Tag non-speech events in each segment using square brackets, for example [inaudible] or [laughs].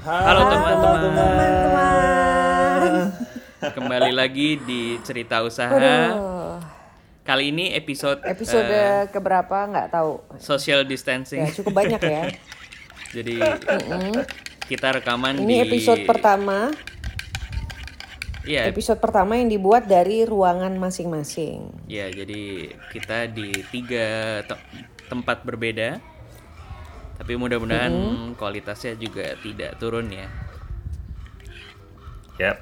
Halo teman-teman. Kembali lagi di cerita usaha. Aduh, Kali ini episode episode eh, keberapa nggak tahu. social distancing. Ya cukup banyak ya. [laughs] Jadi kita rekaman di Ini episode pertama. Iya, Episode pertama yang dibuat dari ruangan masing-masing. ya jadi kita di tiga te- tempat berbeda. Tapi mudah-mudahan kualitasnya juga tidak turun ya. Yap.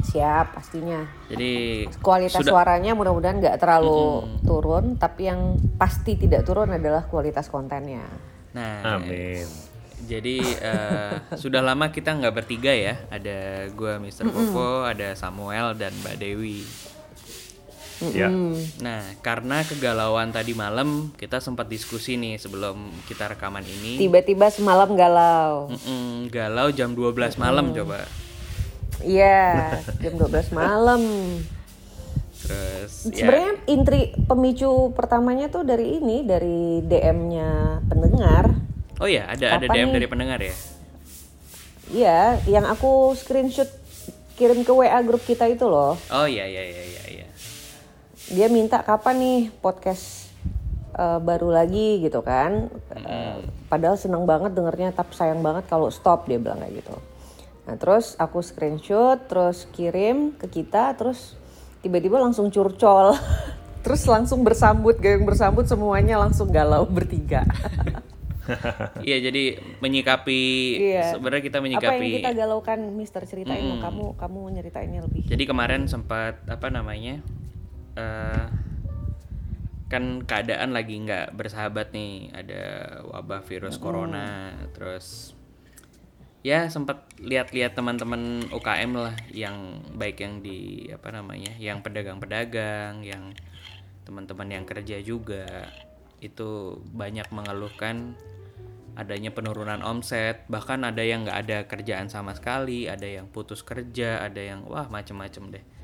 Siap pastinya. Jadi Kualitas sudah suaranya mudah-mudahan nggak terlalu turun, tapi yang pasti tidak turun adalah kualitas kontennya. Nah, Amin. Jadi eh, [laughs] sudah lama kita nggak bertiga ya. Ada gua Mr. Popo, ada Samuel dan Mbak Dewi. Ya. Nah, karena kegalauan tadi malam, kita sempat diskusi nih sebelum kita rekaman ini. Tiba-tiba semalam galau. Mm-mm, galau jam 12 malam coba. Iya, [laughs] jam 12 malam. Terus ya Sebenarnya intri pemicu pertamanya tuh dari ini, dari DM-nya pendengar. Oh ya, ada ada DM nih? dari pendengar ya. Iya, yang aku screenshot kirim ke WA grup kita itu loh. Oh iya iya iya iya iya. Dia minta kapan nih podcast eh, baru lagi gitu kan. Eh, padahal seneng banget dengernya, tapi sayang banget kalau stop dia bilang kayak gitu. Nah terus aku screenshot, terus kirim ke kita, terus tiba-tiba langsung curcol. [laughs] terus langsung bersambut, gayung bersambut semuanya langsung galau bertiga. [laughs] Iya, jadi menyikapi Iya. sebenarnya kita Apa menyikapi yang kita galaukan, Mister ceritain dong. Kamu kamu nyeritainnya lebih. Jadi kemarin sempat apa namanya? Eh kan keadaan lagi nggak bersahabat nih, ada wabah virus corona, terus ya sempat lihat-lihat teman-teman UKM lah yang baik yang di apa namanya, yang pedagang-pedagang, yang teman-teman yang kerja juga. Itu banyak mengeluhkan adanya penurunan omset. Bahkan ada yang nggak ada kerjaan sama sekali ada yang putus kerja ada yang wah macem-macem deh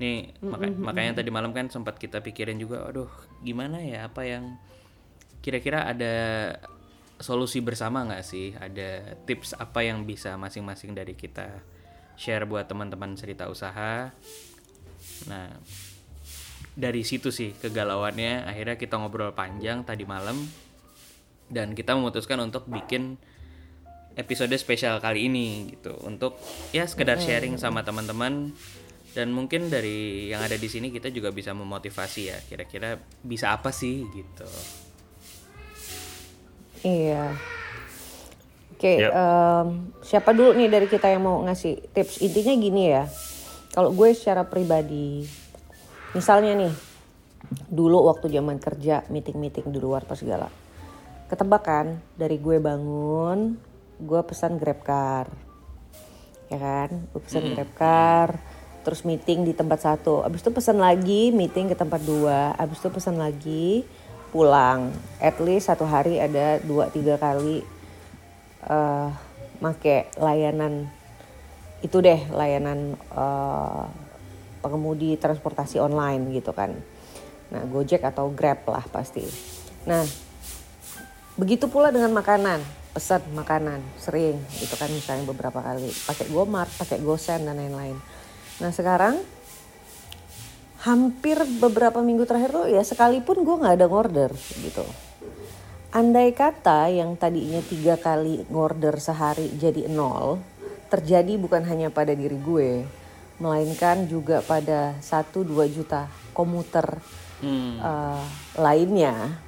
nih maka- makanya tadi malam kan sempat kita pikirin juga aduh gimana ya apa yang kira-kira ada solusi bersama nggak sih? Ada tips apa yang bisa masing-masing dari kita share buat teman-teman cerita usaha? Nah dari situ sih kegalauannya. Akhirnya kita ngobrol panjang tadi malam dan kita memutuskan untuk bikin episode spesial kali ini gitu. Untuk ya sekedar sharing sama teman-teman dan mungkin dari yang ada di sini kita juga bisa memotivasi ya kira-kira bisa apa sih gitu Iya. Oke, Yap. em, siapa dulu nih dari kita yang mau ngasih tips? Intinya gini ya, kalau gue secara pribadi, misalnya nih, dulu waktu zaman kerja meeting-meeting di luar pas segala, ketebak kan dari gue bangun, gue pesan grab car, ya kan? Gue pesan grab car, terus meeting di tempat satu, abis itu pesan lagi meeting ke tempat dua, abis itu pesan lagi pulang. At least satu hari ada dua tiga kali eh make layanan itu deh layanan eh, pengemudi transportasi online gitu kan. Nah Gojek atau Grab lah pasti. Nah begitu pula dengan makanan pesan makanan sering gitu kan misalnya beberapa kali pakai Gomart pakai GoSend dan lain-lain nah sekarang hampir beberapa minggu terakhir tuh ya sekalipun gue nggak ada order gitu andai kata yang tadinya tiga kali ngorder sehari jadi nol terjadi bukan hanya pada diri gue melainkan juga pada 1-2 juta komuter hmm. eh, lainnya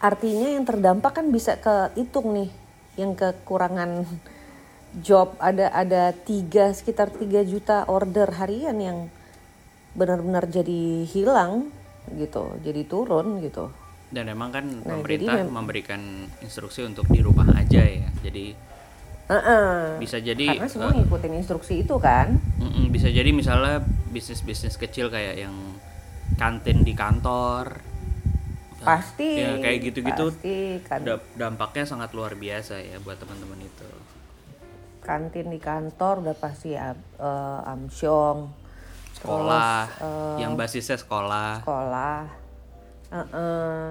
artinya yang terdampak kan bisa kehitung nih yang kekurangan job ada ada tiga sekitar 3 juta order harian yang benar-benar jadi hilang gitu jadi turun gitu. Dan emang kan Nah, pemerintah jadi mem- memberikan instruksi untuk di rumah aja ya jadi Heeh. bisa jadi karena semua eh, ngikutin instruksi itu kan. Mm-mm, bisa jadi misalnya bisnis-bisnis kecil kayak yang kantin di kantor. Pasti ya kayak gitu-gitu pasti kan. da- dampaknya sangat luar biasa ya buat teman-teman kantin di kantor udah pasti eh, amsyong sekolah Terus, eh, yang basisnya sekolah. sekolah. Heeh.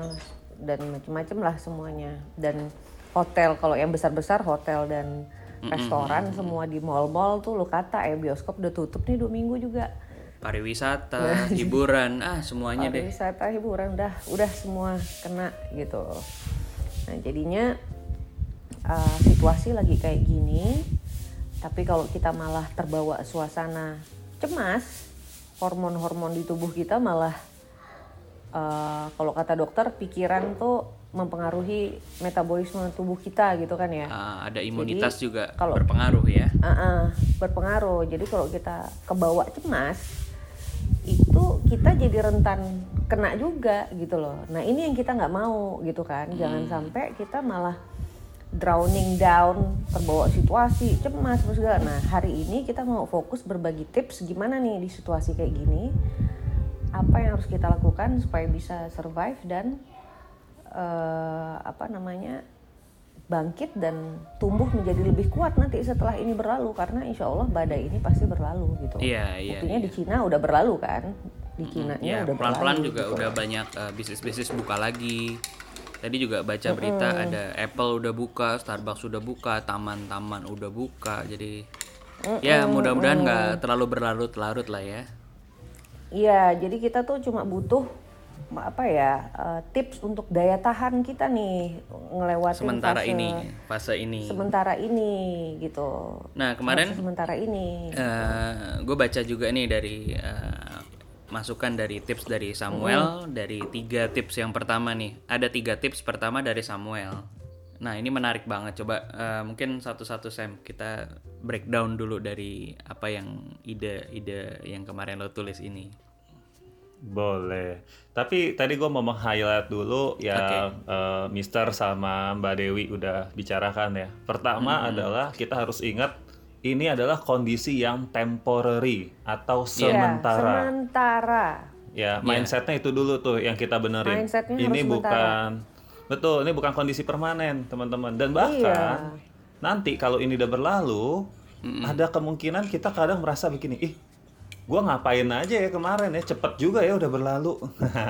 dan macam-macam lah semuanya. Dan hotel kalau yang besar-besar hotel dan restoran semua di mall-mall tuh lu kata ya bioskop udah tutup nih dua minggu juga. Pariwisata [laughs] hiburan ah semuanya deh. pariwisata hiburan udah udah semua kena gitu. Nah jadinya uh, situasi lagi kayak gini tapi kalau kita malah terbawa suasana cemas hormon-hormon di tubuh kita malah uh, kalau kata dokter pikiran tuh mempengaruhi metabolisme tubuh kita gitu kan ya Ah, ada imunitas Jadi, juga kalau- berpengaruh ya Uh-uh, berpengaruh. Jadi kalau kita kebawa cemas, itu kita jadi rentan kena juga gitu loh. Nah ini yang kita nggak mau gitu kan. Jangan sampai kita malah drowning down, terbawa situasi cemas terus segala. Nah hari ini kita mau fokus berbagi tips gimana nih di situasi kayak gini. Apa yang harus kita lakukan supaya bisa survive dan eh, apa namanya bangkit dan tumbuh menjadi lebih kuat nanti setelah ini berlalu karena insya Allah badai ini pasti berlalu gitu. Iya, iya, Buktinya iya. di Cina udah berlalu kan, di Cina ya udah pelan-pelan juga gitu. udah banyak uh, bisnis-bisnis buka lagi tadi juga baca berita ada Apple udah buka Starbucks udah buka taman-taman udah buka. Jadi ya mudah-mudahan nggak terlalu berlarut-larut lah ya. Iya, jadi kita tuh cuma butuh apa ya eh, tips untuk daya tahan kita nih ngelewatin sementara fase ini fase ini. sementara ini gitu. nah kemarin Fase sementara ini. gue baca juga nih dari eh, masukan dari tips dari Samuel. Dari tiga tips yang pertama nih. Ada tiga tips pertama dari Samuel. Nah ini menarik banget. Coba eh, mungkin satu-satu Sam. Kita breakdown dulu dari apa yang ide-ide yang kemarin lo tulis ini. Boleh. Tapi tadi gue mau meng-highlight dulu ya eh, Mister sama Mbak Dewi udah bicarakan ya. Pertama adalah kita harus ingat ini adalah kondisi yang temporary atau Ya, sementara. sementara. Ya, mindsetnya itu dulu tuh yang kita benerin. Mindsetnya ini harus bukan betul, ini bukan kondisi permanen, teman-teman. Dan Iya. bahkan nanti kalau ini udah berlalu, ada kemungkinan kita kadang merasa begini, ih, gua ngapain aja ya kemarin ya, cepet juga ya udah berlalu.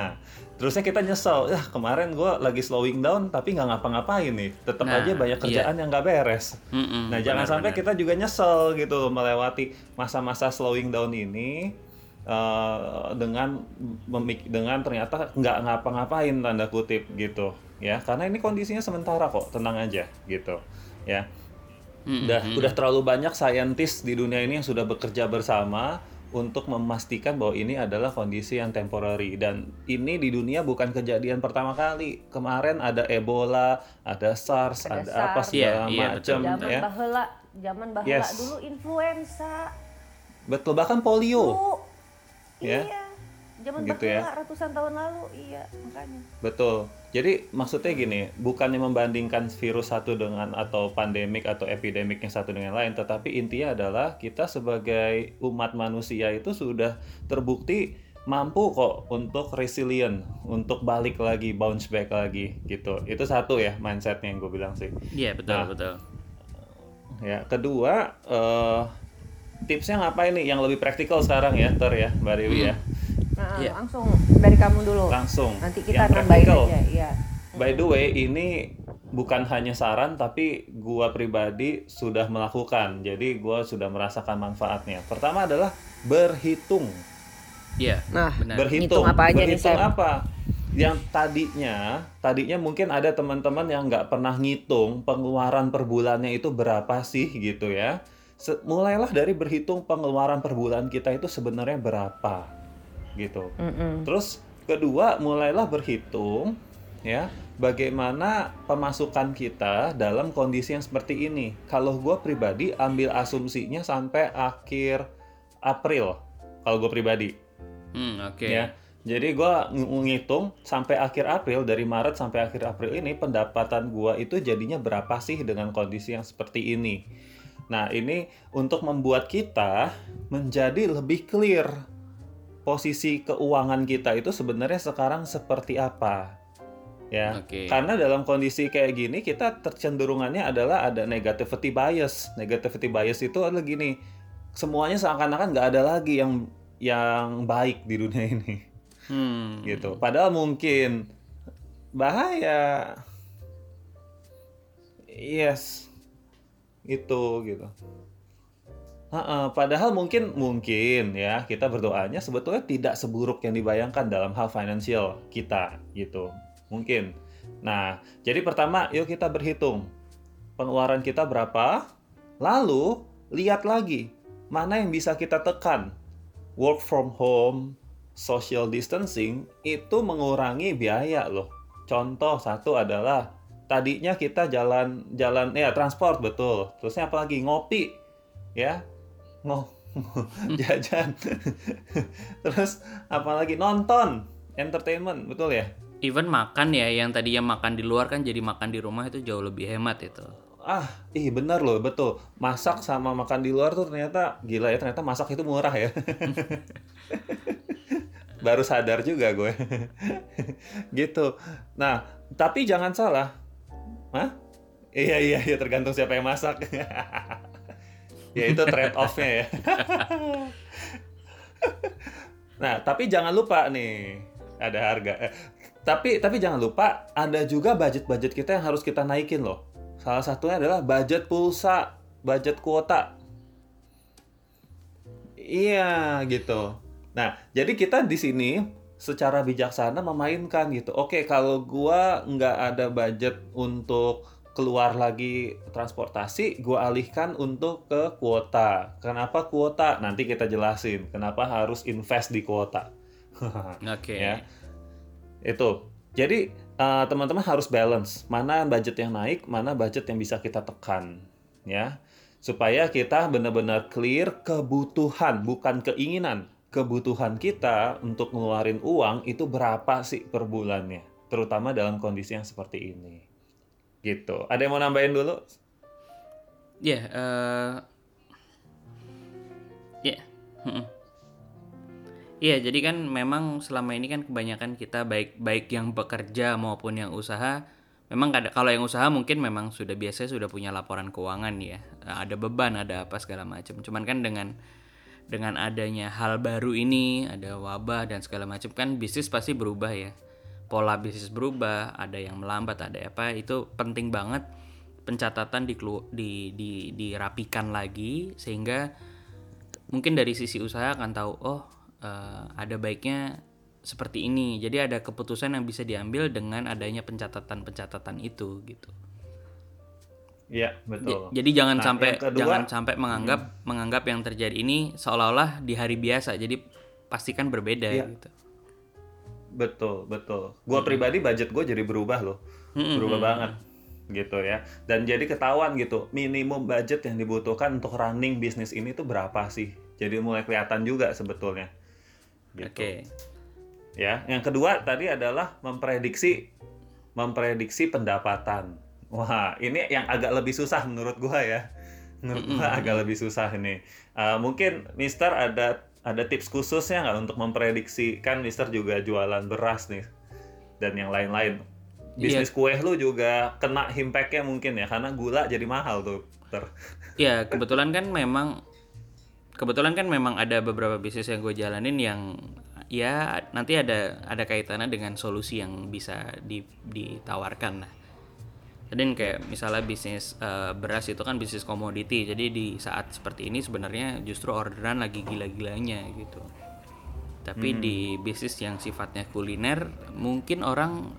[laughs] Terusnya kita nyesel, ya kemarin gua lagi slowing down tapi nggak ngapa-ngapain nih, tetap Nah, aja banyak iya. kerjaan yang nggak beres. Mm-mm, Nah, jangan sampai kita juga nyesel gitu melewati masa-masa slowing down ini eh, dengan memik dengan ternyata nggak ngapa-ngapain tanda kutip gitu ya. Karena ini kondisinya sementara kok, tenang aja gitu ya. Udah udah terlalu banyak saintis di dunia ini yang sudah bekerja bersama untuk memastikan bahwa ini adalah kondisi yang temporary dan ini di dunia bukan kejadian pertama kali. Kemarin ada Ebola, ada SARS, ada, Ada apa SARS. segala Iya, iya, macam Zaman ya. bahela, zaman bahela Yes. dulu influenza. Betul bahkan polio. Bu, Ya. Iya. Zaman Gitu bahela ya. ratusan tahun lalu, iya makanya. Betul. Jadi maksudnya gini, bukannya membandingkan virus satu dengan atau pandemik atau epidemik yang satu dengan lain, tetapi intinya adalah kita sebagai umat manusia itu sudah terbukti mampu kok untuk resilient, untuk balik lagi, bounce back lagi gitu. Itu satu ya mindsetnya yang gue bilang sih. iya betul Nah. betul Ya, kedua eh tipsnya ngapain nih yang lebih praktikal sekarang ya, Ter ya, Mbak Dewi ya. Nah, Iya. langsung dari kamu dulu. Langsung. Nanti kita Yang nambahin aja, iya. By the way, ini bukan hanya saran tapi gua pribadi sudah melakukan. Jadi gua sudah merasakan manfaatnya. Pertama adalah berhitung. iya Nah, benar Berhitung. Apa aja nih, berhitung Sam? apa? Yang tadinya, tadinya mungkin ada teman-teman yang nggak pernah ngitung pengeluaran per bulannya itu berapa sih gitu ya. Se- mulailah dari berhitung pengeluaran per bulan kita itu sebenarnya berapa gitu. Mm-mm. Terus kedua mulailah berhitung ya bagaimana pemasukan kita dalam kondisi yang seperti ini. Kalau gue pribadi ambil asumsinya sampai akhir April. Kalau gue pribadi Hmm, oke ya. Jadi gue ngitung sampai akhir April dari Maret sampai akhir April ini pendapatan gue itu jadinya berapa sih dengan kondisi yang seperti ini. Nah ini untuk membuat kita menjadi lebih clear posisi keuangan kita itu sebenarnya sekarang seperti apa ya. Oke. karena dalam kondisi kayak gini kita tercenderungannya adalah ada negativity bias. Negativity bias itu adalah gini semuanya seakan-akan nggak ada lagi yang yang baik di dunia [laughs] ini. Hmm. Gitu. Padahal mungkin bahaya. Yes. Itu gitu. Padahal mungkin mungkin ya kita berdoanya sebetulnya tidak seburuk yang dibayangkan dalam hal finansial kita gitu. Mungkin. Nah, jadi pertama yuk kita berhitung pengeluaran kita berapa, lalu lihat lagi mana yang bisa kita tekan. Work from home, social distancing itu mengurangi biaya loh. Contoh satu adalah tadinya kita jalan jalan ya transport betul. Terusnya apalagi ngopi ya ngo [laughs] jajan. [laughs] Terus apalagi? Nonton. Entertainment betul ya? Even makan ya, yang tadinya makan di luar kan jadi makan di rumah itu jauh lebih hemat itu. ah ih benar loh betul. Masak sama makan di luar tuh ternyata gila ya ternyata masak itu murah ya. [laughs] Baru sadar juga gue. Gitu. Nah tapi jangan salah. Hah? iya iya iya tergantung siapa yang masak ya itu trade off-nya ya. [laughs] Nah tapi jangan lupa nih ada harga Eh, tapi tapi jangan lupa ada juga budget-budget kita yang harus kita naikin loh. Salah satunya adalah budget pulsa budget kuota. Iya gitu. Nah jadi kita di sini secara bijaksana memainkan gitu. Oke kalau gua nggak ada budget untuk keluar lagi transportasi, gua alihkan untuk ke kuota. Kenapa kuota? Nanti kita jelasin. Kenapa harus invest di kuota. [laughs] Oke. ya itu jadi eh, teman-teman harus balance mana budget yang naik mana budget yang bisa kita tekan ya supaya kita benar-benar clear kebutuhan bukan keinginan kebutuhan kita untuk ngeluarin uang itu berapa sih per bulannya terutama dalam kondisi yang seperti ini gitu ada yang mau nambahin dulu Ya, eh ya. mm-mm. Iya, jadi kan memang selama ini kan kebanyakan kita baik baik yang bekerja maupun yang usaha memang kalau yang usaha mungkin memang sudah biasa sudah punya laporan keuangan ya. Eh, Ada beban, ada apa segala macam. Cuman kan dengan dengan adanya hal baru ini, ada wabah dan segala macam kan bisnis pasti berubah ya. Pola bisnis berubah, ada yang melambat, ada apa itu penting banget pencatatan dikelu- di, di dirapikan lagi sehingga mungkin dari sisi usaha akan tahu oh eh, ada baiknya seperti ini. Jadi ada keputusan yang bisa diambil dengan adanya pencatatan-pencatatan itu gitu. Iya J- betul jadi jangan Nah, sampai kedua- jangan sampai menganggap menganggap yang terjadi ini seolah-olah di hari biasa. Jadi pastikan berbeda Iya. gitu Betul, betul. Gua pribadi budget gue jadi berubah loh. Mm-mm. Berubah banget gitu ya. Dan jadi ketahuan gitu, minimum budget yang dibutuhkan untuk running bisnis ini tuh berapa sih? Jadi mulai kelihatan juga sebetulnya. Gitu. oke Ya, yang kedua tadi adalah memprediksi memprediksi pendapatan. Wah, ini yang agak lebih susah menurut gua ya. Menurut gua agak lebih susah ini. Uh, mungkin Mister ada ada tips khususnya nggak untuk memprediksi kan Mister juga jualan beras nih dan yang lain-lain. Bisnis kue lu juga kena impact-nya mungkin ya karena gula jadi mahal tuh. Ter. Ya kebetulan kan memang kebetulan kan memang ada beberapa bisnis yang gue jalanin yang ya nanti ada ada kaitannya dengan solusi yang bisa di- ditawarkan lah. Dan kayak misalnya bisnis eh, beras itu kan bisnis komoditi, jadi di saat seperti ini sebenarnya justru orderan lagi gila-gilanya gitu. Tapi di bisnis yang sifatnya kuliner, mungkin orang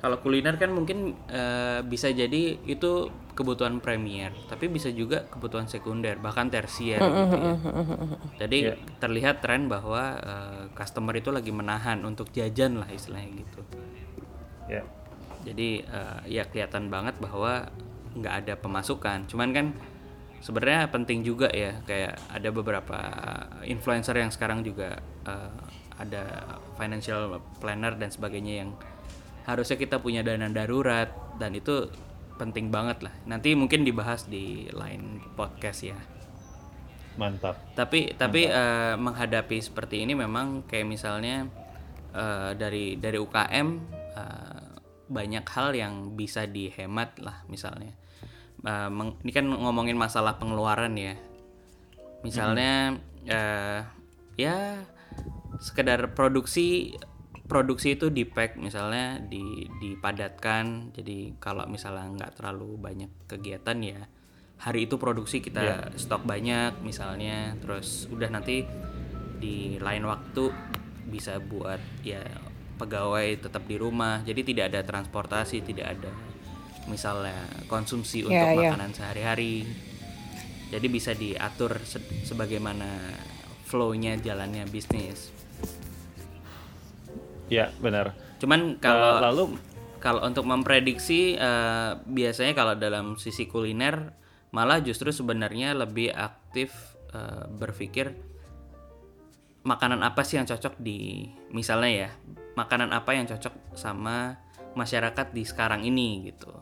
kalau kuliner kan mungkin eh, bisa jadi itu kebutuhan premier, tapi bisa juga kebutuhan sekunder, bahkan tersier gitu ya. Jadi terlihat tren bahwa eh, customer itu lagi menahan untuk jajan lah istilahnya gitu. Ya. Jadi eh, ya kelihatan banget bahwa nggak ada pemasukan. Cuman kan sebenarnya penting juga ya kayak ada beberapa influencer yang sekarang juga eh, ada financial planner dan sebagainya yang harusnya kita punya dana darurat dan itu penting banget lah. Nanti mungkin dibahas di lain podcast ya. Mantap. Tapi tapi eh, menghadapi seperti ini memang kayak misalnya eh, dari dari UKM banyak hal yang bisa dihemat lah misalnya. Meng- ini kan ngomongin masalah pengeluaran ya. Misalnya eh, ya sekedar produksi produksi itu di pack misalnya di dipadatkan jadi kalau misalnya nggak terlalu banyak kegiatan ya hari itu produksi kita Iya. stok banyak misalnya terus udah nanti di lain waktu bisa buat ya pegawai tetap di rumah jadi tidak ada transportasi tidak ada misalnya konsumsi untuk Iya, iya. makanan sehari-hari jadi bisa diatur se- sebagaimana flow-nya jalannya bisnis Ya, benar. cuman Eh, kalau lalu kalau untuk memprediksi eh, biasanya kalau dalam sisi kuliner malah justru sebenarnya lebih aktif eh, berpikir makanan apa sih yang cocok di misalnya ya makanan apa yang cocok sama masyarakat di sekarang ini gitu.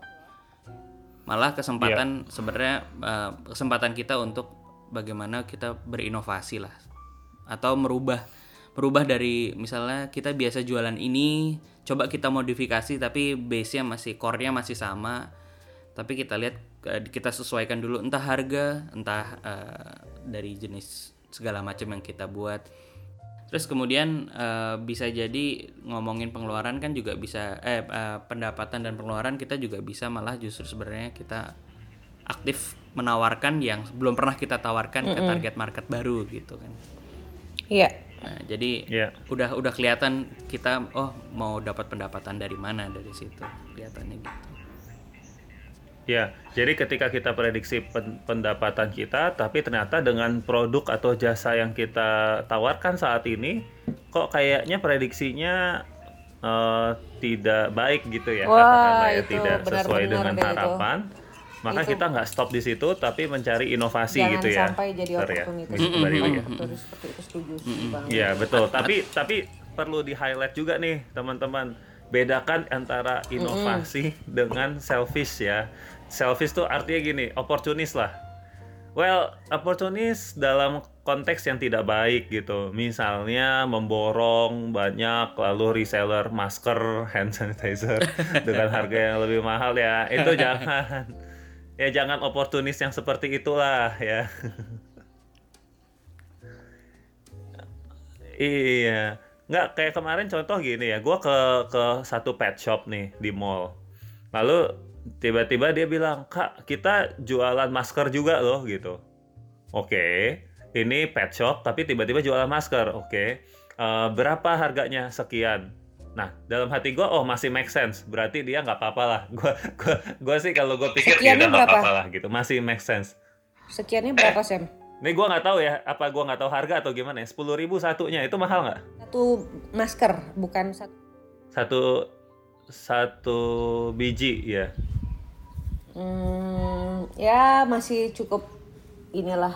Malah kesempatan sebenarnya eh, kesempatan kita untuk bagaimana kita berinovasi lah. Atau merubah merubah dari misalnya kita biasa jualan ini coba kita modifikasi tapi base-nya masih core-nya masih sama. Tapi kita lihat eh, kita sesuaikan dulu entah harga entah eh, dari jenis segala macam yang kita buat terus kemudian eh, bisa jadi ngomongin pengeluaran kan juga bisa eh eh, pendapatan dan pengeluaran kita juga bisa malah justru sebenarnya kita aktif menawarkan yang belum pernah kita tawarkan ke target market baru gitu kan Iya. Nah, jadi Iya. udah udah kelihatan kita oh mau dapat pendapatan dari mana dari situ kelihatannya gitu. Ya, jadi ketika kita prediksi pen- pendapatan kita, tapi ternyata dengan produk atau jasa yang kita tawarkan saat ini, kok kayaknya prediksinya eh, tidak baik gitu ya, Wah, katakanlah ya itu tidak benar-benar sesuai dengan itu. harapan. Maka Itu- kita nggak stop di situ, tapi mencari inovasi Jangan gitu ya. sampai jadi ya, opportunity. Miss Mbak Dewi ya. Opportunity seperti itu setuju setuju banget. Iya betul. Tapi tapi perlu di highlight juga nih teman-teman. Bedakan antara inovasi dengan selfish ya. Selfish tuh artinya gini, oportunis lah. Well, oportunis dalam konteks yang tidak baik gitu. Misalnya memborong banyak lalu reseller masker, hand sanitizer [laughs] dengan harga yang lebih mahal ya. Itu jangan. Ya jangan oportunis yang seperti itulah ya. Iya, nggak kayak kemarin contoh gini ya, gue ke ke satu pet shop nih di mall, lalu tiba-tiba dia bilang, kak kita jualan masker juga loh gitu. Oke, ini pet shop tapi tiba-tiba jualan masker, oke. Eh, berapa harganya? Sekian. Nah, dalam hati gue, oh masih make sense. Berarti dia nggak apa-apa lah. [laughs] Gue gua, gua sih kalau gue pikir ya Sekiannya udah nggak apa-apa lah gitu. Masih make sense. Sekiannya berapa Sam? Nih gue nggak tahu ya, apa gue nggak tahu harga atau gimana ya. Sepuluh ribu satunya itu mahal nggak? Satu masker bukan satu. satu satu biji ya Hmm, ya masih cukup inilah.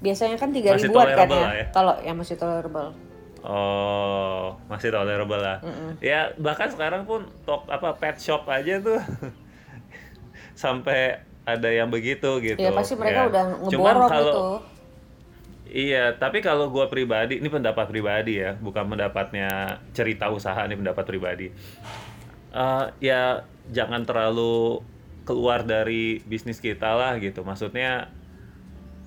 Biasanya kan tiga ribuan kan ya. ya. Kalau yang masih tolerable. oh masih tolerable lah ya bahkan sekarang pun tok apa pet shop aja tuh [laughs] sampai ada yang begitu gitu Ya pasti mereka ya. udah ngeborong kalau gitu. Iya, tapi kalau gua pribadi, ini pendapat pribadi ya, bukan pendapatnya cerita usaha, ini pendapat pribadi. Eh, ya jangan terlalu keluar dari bisnis kita lah gitu. Maksudnya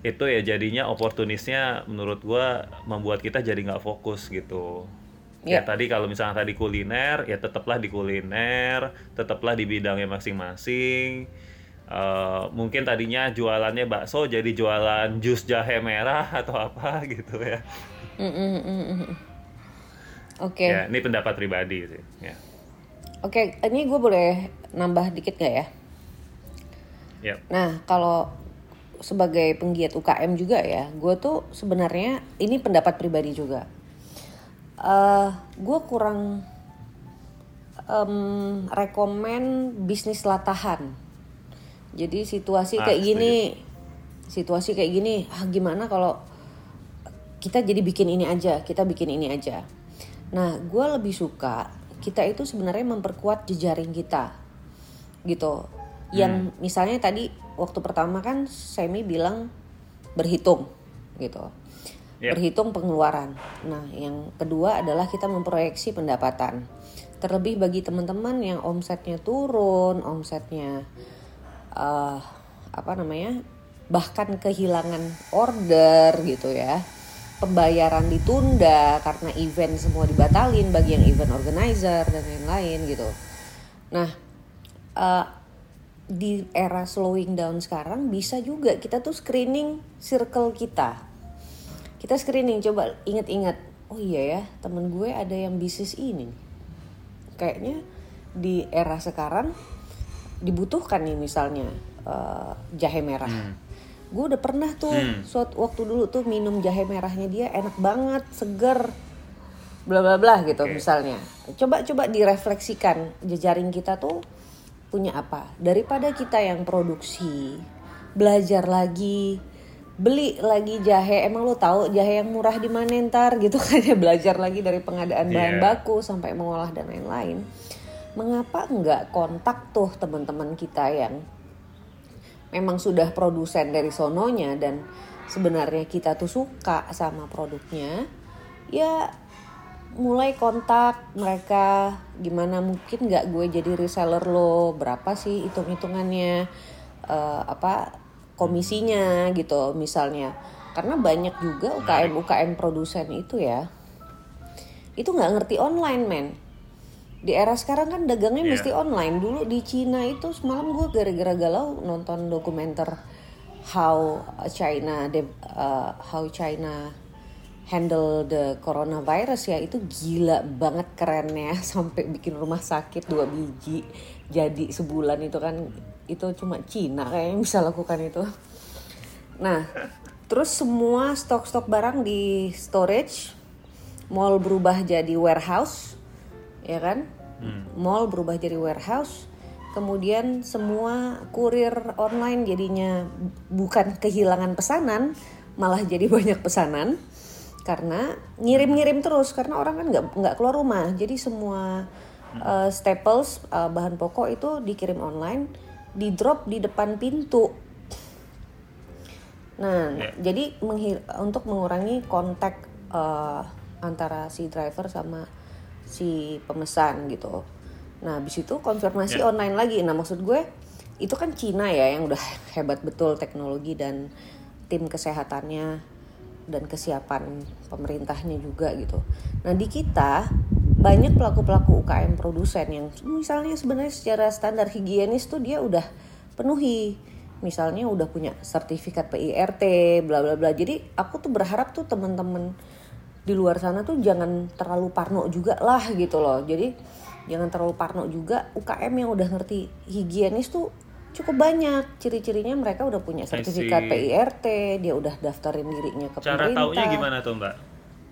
itu ya jadinya oportunisnya menurut gua membuat kita jadi nggak fokus gitu. Ya Ya. tadi kalau misalnya tadi kuliner, ya tetaplah di kuliner, tetaplah di bidangnya masing-masing. Eh, mungkin tadinya jualannya bakso jadi jualan jus jahe merah [laughs] atau apa gitu ya. Mm, mm, mm. Oke, Ya, ini pendapat pribadi sih. Ya. Oke. Ini gue boleh nambah dikit gak ya? Ya. Nah, kalau sebagai penggiat UKM juga ya, gue tuh sebenarnya ini pendapat pribadi juga. eh gue kurang em, rekomen bisnis latahan. Jadi situasi Ah, kayak setuju. gini, situasi kayak gini, ah gimana kalau kita jadi bikin ini aja, kita bikin ini aja. Nah, gue lebih suka kita itu sebenarnya memperkuat jejaring kita, gitu. Yang misalnya tadi waktu pertama kan Semi bilang berhitung, gitu. Yep. Berhitung pengeluaran. Nah, yang kedua adalah kita memproyeksi pendapatan. Terlebih bagi teman-teman yang omsetnya turun, omsetnya eh apa namanya bahkan kehilangan order gitu ya pembayaran ditunda karena event semua dibatalin bagi yang event organizer dan lain-lain gitu. Nah eh, di era slowing down sekarang bisa juga kita tuh screening circle kita. Kita screening coba inget-inget oh iya ya temen gue ada yang bisnis ini kayaknya di era sekarang dibutuhkan nih misalnya eh, jahe merah gue udah pernah tuh suatu waktu dulu tuh minum jahe merahnya dia enak banget seger bla bla bla gitu misalnya. Coba coba direfleksikan jejaring kita tuh punya apa. Daripada kita yang produksi belajar lagi beli lagi jahe emang lo tahu jahe yang murah di mana ntar gitu [laughs] kan ya belajar lagi dari pengadaan bahan Iya. baku sampai mengolah dan lain-lain. Mengapa enggak kontak tuh teman-teman kita yang memang sudah produsen dari sononya dan sebenarnya kita tuh suka sama produknya ya mulai kontak mereka. Gimana mungkin nggak gue jadi reseller lo? Berapa sih hitung hitungannya eh, apa komisinya gitu misalnya. Karena banyak juga UKM UKM produsen itu ya. Itu nggak ngerti online men di era sekarang kan dagangnya Iya. mesti online. Dulu di Cina itu semalam gue gara-gara galau nonton dokumenter how China uh, how China handle the coronavirus ya. Itu gila banget kerennya. [laughs] Sampai bikin rumah sakit dua biji jadi sebulan itu kan. Itu cuma Cina kayaknya bisa lakukan itu. Nah terus semua stok-stok barang di storage mall berubah jadi warehouse ya kan? Mall berubah jadi warehouse kemudian semua kurir online jadinya bukan kehilangan pesanan malah jadi [laughs] banyak pesanan. Karena ngirim-ngirim terus karena orang kan nggak nggak keluar rumah. Jadi semua uh, staples uh, bahan pokok itu dikirim online di drop di depan pintu. Nah, Ya. jadi untuk mengurangi kontak eh, antara si driver sama si pemesan gitu. Nah, habis itu konfirmasi Ya. online lagi. Nah, maksud gue itu kan Cina ya yang udah hebat betul teknologi dan tim kesehatannya dan kesiapan pemerintahnya juga gitu. Nah, di kita banyak pelaku-pelaku UKM produsen yang misalnya sebenarnya secara standar higienis tuh dia udah penuhi misalnya udah punya sertifikat PIRT bla bla bla jadi aku tuh berharap tuh teman-teman di luar sana tuh jangan terlalu parno juga lah gitu loh jadi jangan terlalu parno juga UKM yang udah ngerti higienis tuh cukup banyak ciri-cirinya mereka udah punya sertifikat. PIRT dia udah daftarin dirinya ke Cara pemerintah taunya gimana tuh mbak?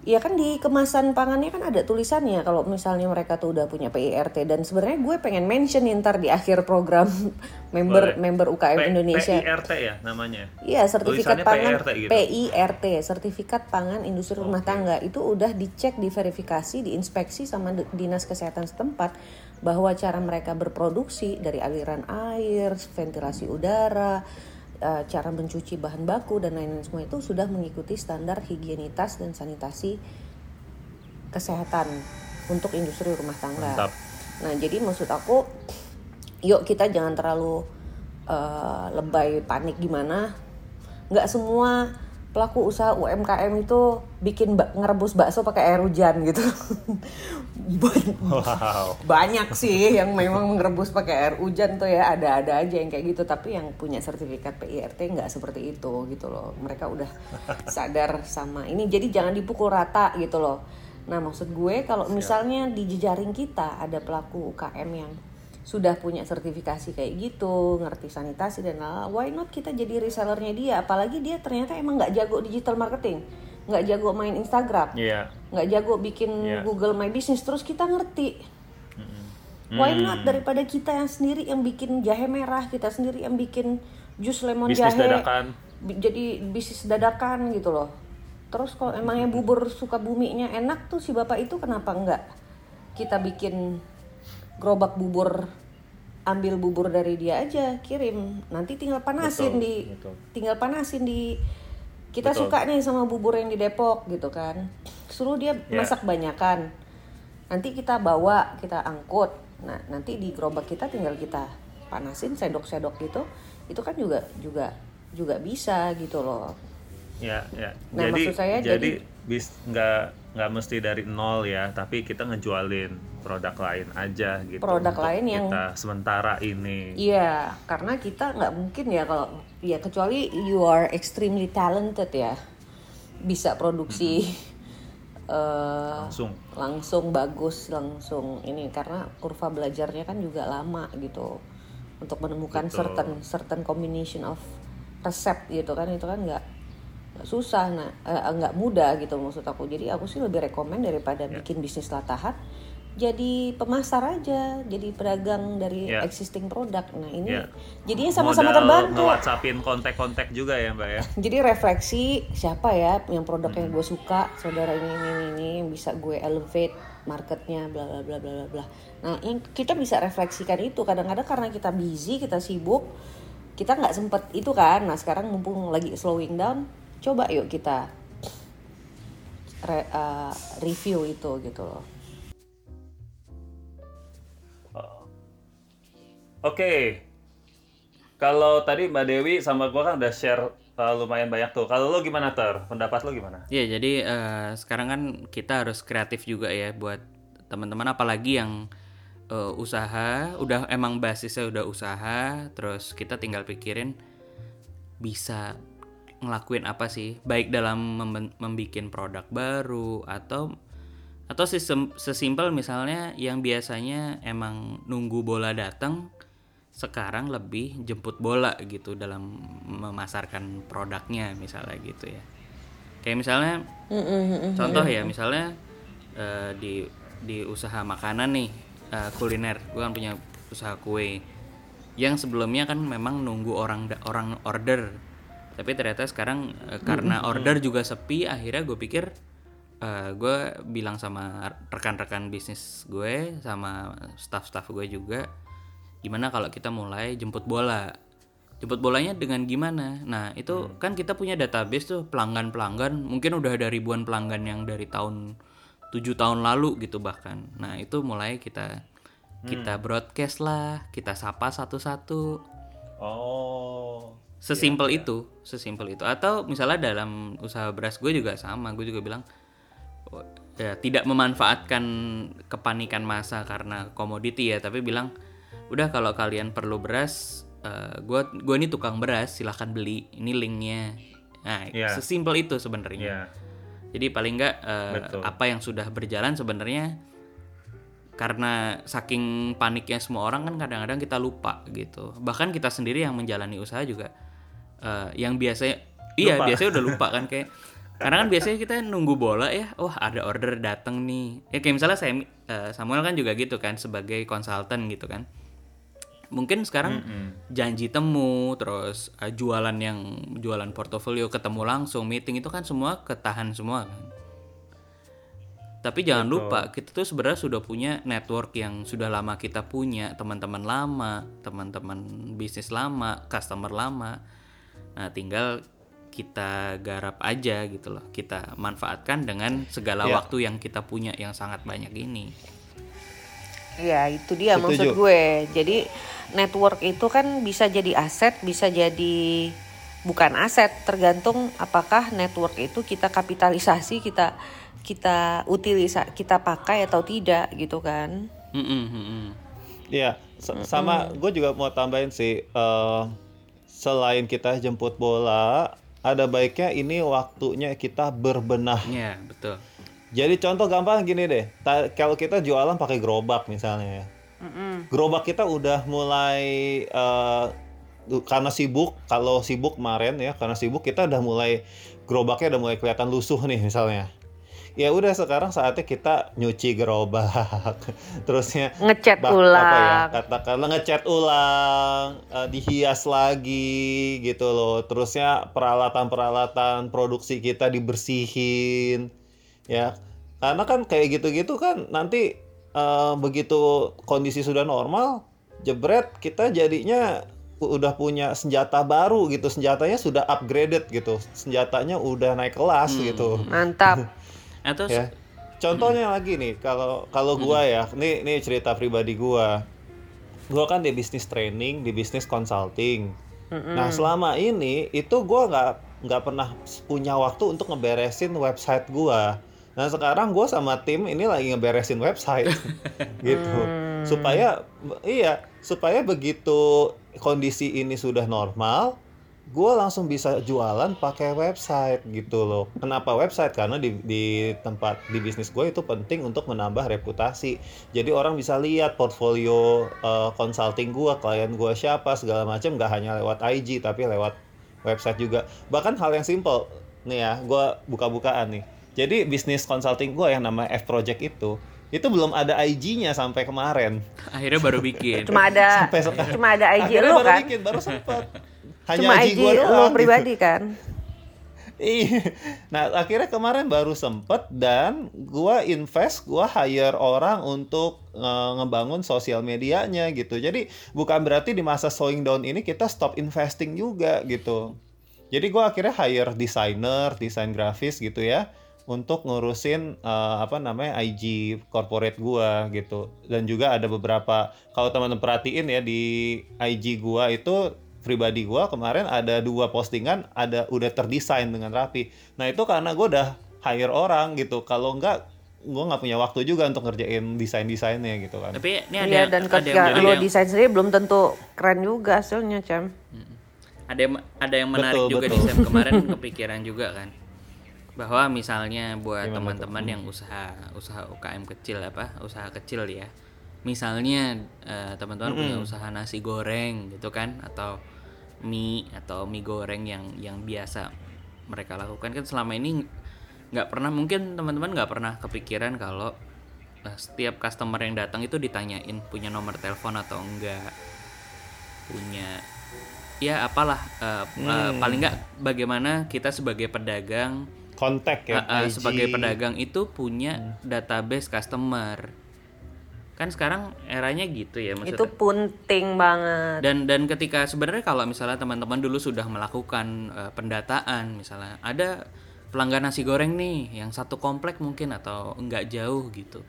Iya kan di kemasan pangannya kan ada tulisannya kalau misalnya mereka tuh udah punya PIRT dan sebenarnya gue pengen mention ntar di akhir program [laughs] member Boleh. member UKM P- Indonesia. PIRT ya namanya. Iya, sertifikat Tulisannya pangan PIRT gitu. PIRT, sertifikat pangan industri rumah tangga itu udah dicek, diverifikasi, diinspeksi sama dinas kesehatan setempat bahwa cara mereka berproduksi dari aliran air, ventilasi udara, eh, cara mencuci bahan baku dan lain-lain semua itu sudah mengikuti standar higienitas dan sanitasi kesehatan untuk industri rumah tangga. Mantap. Nah, jadi maksud aku yuk kita jangan terlalu eh, lebay panik gimana. Nggak semua pelaku usaha UMKM itu bikin bak- ngerebus bakso pakai air hujan gitu. [laughs] Wow. banyak sih yang memang ngerebus pakai air hujan tuh ya ada-ada aja yang kayak gitu. Tapi yang punya sertifikat PIRT nggak seperti itu gitu loh. Mereka udah [laughs] sadar sama ini. Jadi jangan dipukul rata gitu loh. Nah maksud gue kalau misalnya di jejaring kita ada pelaku UKM yang sudah punya sertifikasi kayak gitu ngerti sanitasi dan lain why not kita jadi resellernya dia? Apalagi dia ternyata emang nggak jago digital marketing nggak jago main Instagram nggak jago bikin Iya. Google My Business terus kita ngerti. Why not daripada kita yang sendiri yang bikin jahe merah kita sendiri yang bikin jus lemon Bisnis jahe dadakan. jadi bisnis dadakan gitu loh. Terus kalau emangnya bubur suka buminya enak tuh si bapak itu kenapa enggak kita bikin gerobak bubur ambil bubur dari dia aja kirim nanti tinggal panasin Betul, di betul. tinggal panasin di kita Betul. suka nih sama bubur yang di Depok gitu kan suruh dia Ya. masak banyakan nanti kita bawa kita angkut nah nanti di gerobak kita tinggal kita panasin sendok-sendok gitu itu kan juga juga juga bisa gitu loh Ya, ya. Nah, jadi maksud saya jadi jadi- bis nggak nggak mesti dari nol ya, tapi kita ngejualin produk lain aja gitu. Produk untuk lain yang- kita sementara ini. Iya, karena kita nggak mungkin ya kalau ya kecuali you are extremely talented ya, bisa produksi [laughs] eh, langsung. langsung bagus langsung ini karena kurva belajarnya kan juga lama gitu untuk menemukan Betul. certain certain combination of resep gitu kan itu kan nggak susah nah eh, nggak mudah gitu maksud aku. Jadi aku sih lebih rekomend daripada Ya. bikin bisnis latahan jadi pemasar aja jadi pedagang dari Ya. existing produk. Nah ini Ya. jadinya sama-sama terbantu. nge-whatsappin kontak-kontak juga ya mbak ya? [laughs] Jadi refleksi siapa ya yang produk yang gue suka saudara ini ini ini, yang bisa gue elevate marketnya bla bla bla bla bla bla. Nah yang kita bisa refleksikan itu kadang-kadang karena kita busy kita sibuk kita nggak sempet itu kan. Nah sekarang mumpung lagi slowing down coba yuk kita re- uh, review itu gitu loh Oke, kalau tadi Mbak Dewi sama gua kan udah share uh, lumayan banyak tuh. Kalau lo gimana ter? Pendapat lo gimana? Ya, jadi eh, sekarang kan kita harus kreatif juga ya buat teman-teman apalagi yang eh, usaha, udah emang basisnya udah usaha, terus kita tinggal pikirin bisa ngelakuin apa sih, baik dalam membikin produk baru atau atau sistem sesimpel misalnya yang biasanya emang nunggu bola datang sekarang lebih jemput bola gitu dalam memasarkan produknya misalnya gitu ya. Kayak misalnya contoh ya misalnya eh, di di usaha makanan nih eh, kuliner. Gue kan punya usaha kue. Yang sebelumnya kan memang nunggu orang orang order tapi ternyata sekarang eh, karena order juga sepi akhirnya gue pikir gue bilang sama rekan-rekan bisnis gue sama staff-staff gue juga gimana kalau kita mulai jemput bola? Jemput bolanya dengan gimana? Nah itu kan kita punya database tuh pelanggan-pelanggan mungkin udah ada ribuan pelanggan yang dari tahun tujuh tahun lalu gitu bahkan. Nah itu mulai kita kita broadcast lah kita sapa satu-satu. Oh, sesimpel itu sesimpel itu atau misalnya dalam usaha beras gue juga sama gue juga bilang oh, ya tidak memanfaatkan kepanikan masa karena komoditi ya tapi bilang udah kalau kalian perlu beras gue gue ini tukang beras silahkan beli ini linknya nah Iya. sesimpel itu sebenarnya iya. jadi paling nggak Betul. apa yang sudah berjalan sebenarnya karena saking paniknya semua orang kan kadang-kadang kita lupa gitu. Bahkan kita sendiri yang menjalani usaha juga eh, yang biasanya iya Lupa. biasanya udah lupa kan kayak [laughs] karena kan biasanya kita nunggu bola ya, wah ada order datang nih. Ya kayak misalnya saya eh, Samuel kan juga gitu kan sebagai konsultan gitu kan. Mungkin sekarang janji temu terus eh, jualan yang jualan portofolio ketemu langsung meeting itu kan semua ketahan semua kan. Tapi jangan lupa kita tuh sebenarnya sudah punya network yang sudah lama kita punya, teman-teman lama, teman-teman bisnis lama, customer lama. Nah, tinggal kita garap aja gitu loh. Kita manfaatkan dengan segala Iya. waktu yang kita punya yang sangat banyak ini. Ya itu dia Setuju. maksud gue. Jadi network itu kan bisa jadi aset, bisa jadi bukan aset. Tergantung apakah network itu kita kapitalisasi, kita kita utilisa, kita pakai atau tidak gitu kan. Mm-mm, mm-mm. Iya, s- sama gue juga mau tambahin sih, eh, selain kita jemput bola, ada baiknya ini waktunya kita berbenah. Ya, betul. Jadi contoh gampang gini deh, ta- kalau kita jualan pakai gerobak misalnya ya, gerobak kita udah mulai eh, du- karena sibuk, kalau sibuk kemarin ya, karena sibuk kita udah mulai gerobaknya udah mulai kelihatan lusuh nih misalnya. Ya udah sekarang saatnya kita nyuci gerobak, [laughs] terusnya Ngecat ulang. apa ya katakanlah ngecat ulang eh, dihias lagi gitu loh. Terusnya peralatan-peralatan produksi kita dibersihin ya. Karena kan kayak gitu-gitu kan nanti eh, begitu kondisi sudah normal jebret kita jadinya udah punya senjata baru gitu. Senjatanya sudah upgraded gitu. Senjatanya udah naik kelas gitu. Mantap. [laughs] Atau ya. Contohnya lagi nih, kalau kalau gua ya, nih nih cerita pribadi gua. Gua kan di bisnis training, di bisnis consulting. Nah selama ini itu gua nggak nggak pernah punya waktu untuk ngeberesin website gua. Nah sekarang gue sama tim ini lagi ngeberesin website [laughs] gitu supaya iya supaya begitu kondisi ini sudah normal gue langsung bisa jualan pakai website gitu loh. Kenapa website? Karena di, di tempat di bisnis gue itu penting untuk menambah reputasi. Jadi orang bisa lihat portfolio uh, consulting gue, klien gue siapa segala macam, nggak hanya lewat IG tapi lewat website juga. Bahkan hal yang simple nih ya, gue buka-bukaan nih. Jadi bisnis consulting gue yang nama F Project itu itu belum ada IG-nya sampai kemarin. Akhirnya baru bikin. Cuma ada Sampai sekarang. cuma ada IG Akhirnya lu baru kan. bikin, baru sempat. Hanya Cuma IG, IG gua doang. gitu. pribadi kan. [laughs] Iya. Nah, akhirnya kemarin baru sempet dan gua invest, gua hire orang untuk eh, ngebangun sosial medianya gitu. Jadi bukan berarti di masa slowing down ini kita stop investing juga gitu. Jadi gua akhirnya hire desainer, desain grafis gitu ya untuk ngurusin eh, apa namanya IG corporate gua gitu. Dan juga ada beberapa kalau teman-teman perhatiin ya di IG gua itu pribadi gua kemarin ada dua postingan ada udah terdesain dengan rapi. Nah itu karena gua udah hire orang gitu. Kalau enggak gua nggak punya waktu juga untuk ngerjain desain desainnya gitu kan. Tapi ini ada Iya dan ada ketika yang, lo yang, desain sendiri belum tentu keren juga hasilnya, Cem. ada yang, ada yang menarik Betul, juga betul. Sam kemarin [laughs] kepikiran juga kan. Bahwa misalnya buat teman-teman yang usaha usaha UKM kecil apa, usaha kecil ya. Misalnya eh, teman-teman punya usaha nasi goreng gitu kan atau mie atau mie goreng yang yang biasa mereka lakukan kan selama ini nggak pernah mungkin teman-teman nggak pernah kepikiran kalau eh, setiap customer yang datang itu ditanyain punya nomor telepon atau enggak punya ya apalah eh, eh, paling nggak bagaimana kita sebagai pedagang Kontak ya. eh, IG. sebagai pedagang itu punya database customer kan sekarang eranya gitu ya maksudnya. Itu penting banget. dan dan ketika sebenarnya kalau misalnya teman-teman dulu sudah melakukan eh, pendataan misalnya ada pelanggan nasi goreng nih yang satu komplek mungkin atau enggak jauh gitu.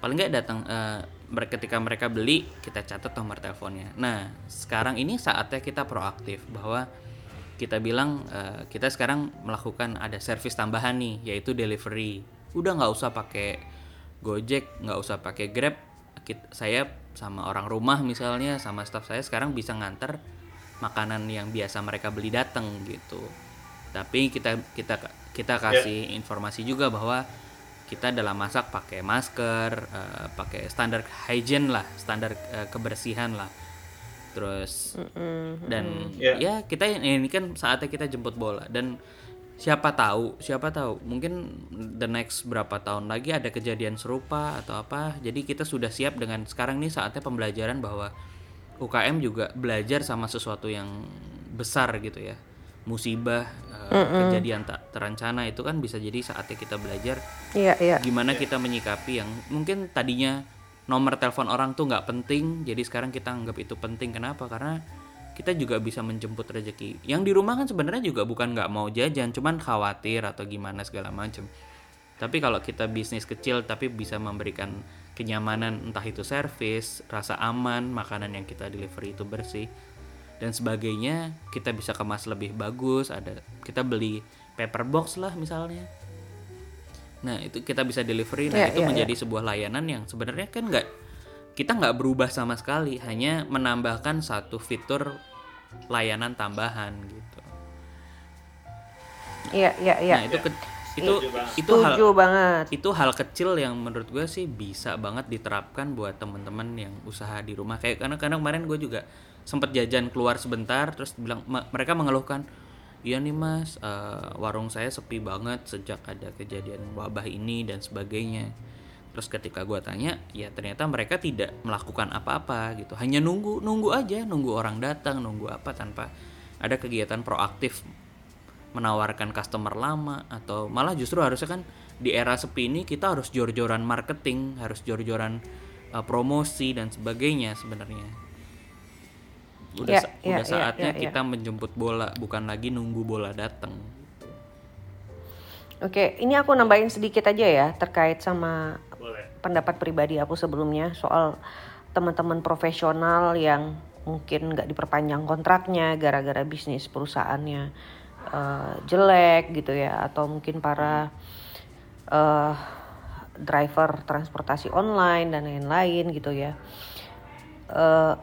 Paling nggak datang eh, mer- ketika mereka beli kita catat nomor teleponnya. Nah sekarang ini saatnya kita proaktif bahwa kita bilang eh, kita sekarang melakukan ada servis tambahan nih yaitu delivery. Udah nggak usah pakai Gojek nggak usah pakai Grab. Saya sama orang rumah misalnya sama staff saya sekarang bisa nganter makanan yang biasa mereka beli datang gitu. Tapi kita kita kita kasih informasi juga bahwa kita dalam masak pakai masker eh, pakai standar hygiene lah standar eh, kebersihan lah. Terus dan Ya. ya kita ini kan saatnya kita jemput bola. Dan siapa tahu siapa tahu. Mungkin the next berapa tahun lagi ada kejadian serupa atau apa. Jadi kita sudah siap dengan sekarang nih saatnya pembelajaran bahwa UKM juga belajar sama sesuatu yang besar gitu ya. Musibah eh, kejadian tak terencana itu kan bisa jadi saatnya kita belajar Iya, iya. gimana kita menyikapi yang mungkin tadinya nomor telepon orang tuh nggak penting jadi sekarang kita anggap itu penting. Kenapa? Karena kita juga bisa menjemput rezeki. Yang di rumah kan sebenarnya juga bukan nggak mau jajan cuman khawatir atau gimana segala macam. Tapi kalau kita bisnis kecil tapi bisa memberikan kenyamanan entah itu servis rasa aman makanan yang kita delivery itu bersih dan sebagainya kita bisa kemas lebih bagus ada kita beli paper box lah misalnya. Nah itu kita bisa delivery. Nah Iya, itu iya, menjadi sebuah layanan yang sebenarnya kan nggak kita nggak berubah sama sekali, hanya menambahkan satu fitur layanan tambahan gitu. Iya, iya, iya. Nah itu ke- itu itu hal Setuju banget. itu hal kecil yang menurut gue sih bisa banget diterapkan buat teman-teman yang usaha di rumah kayak karena kadang kemarin gue juga sempet jajan keluar sebentar terus bilang "Ma- mereka mengeluhkan iya nih mas eh, warung saya sepi banget sejak ada kejadian wabah ini dan sebagainya terus ketika gue tanya ya ternyata mereka tidak melakukan apa-apa gitu hanya nunggu nunggu aja nunggu orang datang nunggu apa tanpa ada kegiatan proaktif menawarkan customer lama atau malah justru harusnya kan di era sepi ini kita harus jor-joran marketing, harus jor-joran uh, promosi dan sebagainya sebenarnya. Udah Ya, sa- ya, udah ya, saatnya ya, ya. kita menjemput bola, bukan lagi nunggu bola datang. Oke, ini aku nambahin sedikit aja ya terkait sama pendapat pribadi aku sebelumnya soal teman-teman profesional yang mungkin nggak diperpanjang kontraknya gara-gara bisnis perusahaannya eh, jelek gitu ya atau mungkin para eh driver transportasi online dan lain-lain gitu ya. Eh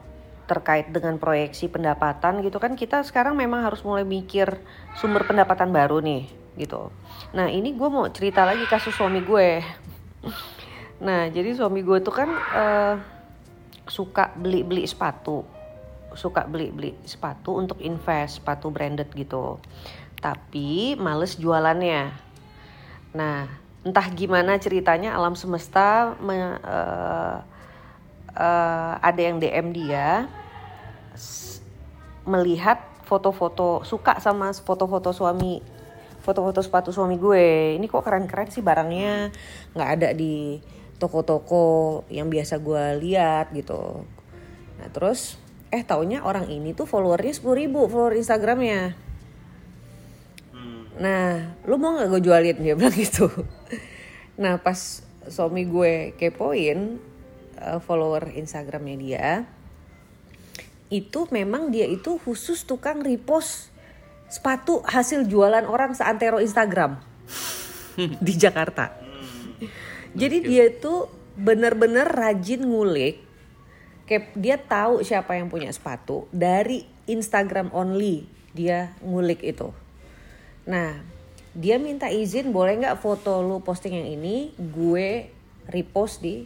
terkait dengan proyeksi pendapatan gitu kan kita sekarang memang harus mulai mikir sumber pendapatan baru nih gitu. Nah ini gue mau cerita lagi kasus suami gue. [laughs] Nah jadi suami gue tuh kan eh, suka beli-beli sepatu, suka beli-beli sepatu untuk invest sepatu branded gitu. Tapi males jualannya. Nah entah gimana ceritanya alam semesta me- eh, eh, ada yang DM dia melihat foto-foto suka sama foto-foto suami foto-foto sepatu suami gue ini kok keren-keren sih barangnya nggak ada di toko-toko yang biasa gue lihat gitu. Nah terus eh taunya orang ini tuh followernya 10.000 ribu follower Instagramnya. Nah, lu mau nggak gue jualin? Dia bilang gitu. Nah, pas suami gue kepoin uh, follower Instagramnya dia, itu memang dia itu khusus tukang repost sepatu hasil jualan orang seantero Instagram. [laughs] Di Jakarta. Jadi dia itu bener-bener rajin ngulik. Kayak dia tahu siapa yang punya sepatu dari Instagram only dia ngulik itu. Nah, dia minta izin boleh nggak foto lu posting yang ini gue repost di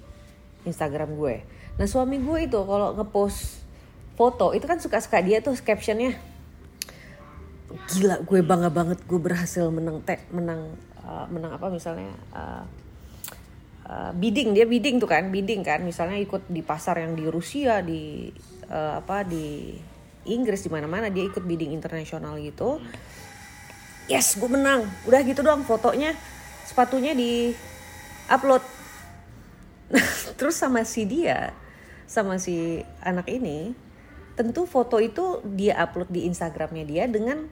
Instagram gue. Nah suami gue itu kalau ngepost foto itu kan suka-suka dia tuh captionnya gila gue bangga banget gue berhasil menang te menang uh, menang apa misalnya uh, uh, bidding dia bidding tuh kan bidding kan. Misalnya ikut di pasar yang di Rusia di uh, apa di Inggris di mana-mana dia ikut bidding internasional gitu. Yes gue menang. Udah gitu doang fotonya. Sepatunya di upload. [laughs] Terus sama si dia sama si anak ini tentu foto itu dia upload di Instagramnya dia dengan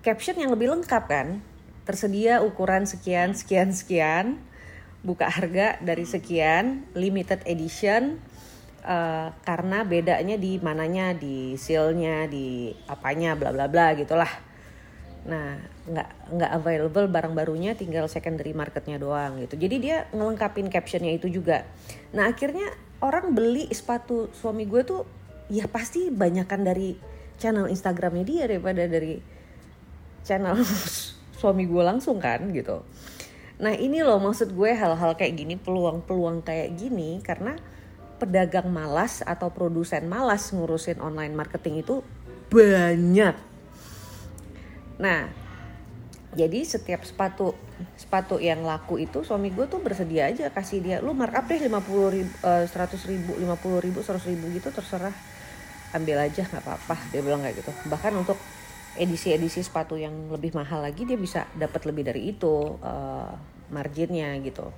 caption yang lebih lengkap kan. Tersedia ukuran sekian sekian sekian buka harga dari sekian limited edition uh, karena bedanya di mananya di sealnya di apanya bla bla bla gitulah Nah, nggak nggak available barang barunya, tinggal secondary marketnya doang gitu. Jadi dia ngelengkapin captionnya itu juga. Nah akhirnya orang beli sepatu suami gue tuh ya pasti banyakan dari channel Instagramnya dia daripada dari channel [laughs] suami gue langsung kan gitu. Nah ini loh maksud gue hal-hal kayak gini peluang-peluang kayak gini karena pedagang malas atau produsen malas ngurusin online marketing itu banyak. Nah, jadi setiap sepatu sepatu yang laku itu suami gue tuh bersedia aja kasih dia lu markup deh lima puluh ribu seratus ribu lima puluh ribu seratus ribu gitu terserah. Ambil aja nggak apa-apa. Dia bilang kayak gitu. Bahkan untuk edisi-edisi sepatu yang lebih mahal lagi dia bisa dapat lebih dari itu uh, marginnya gitu.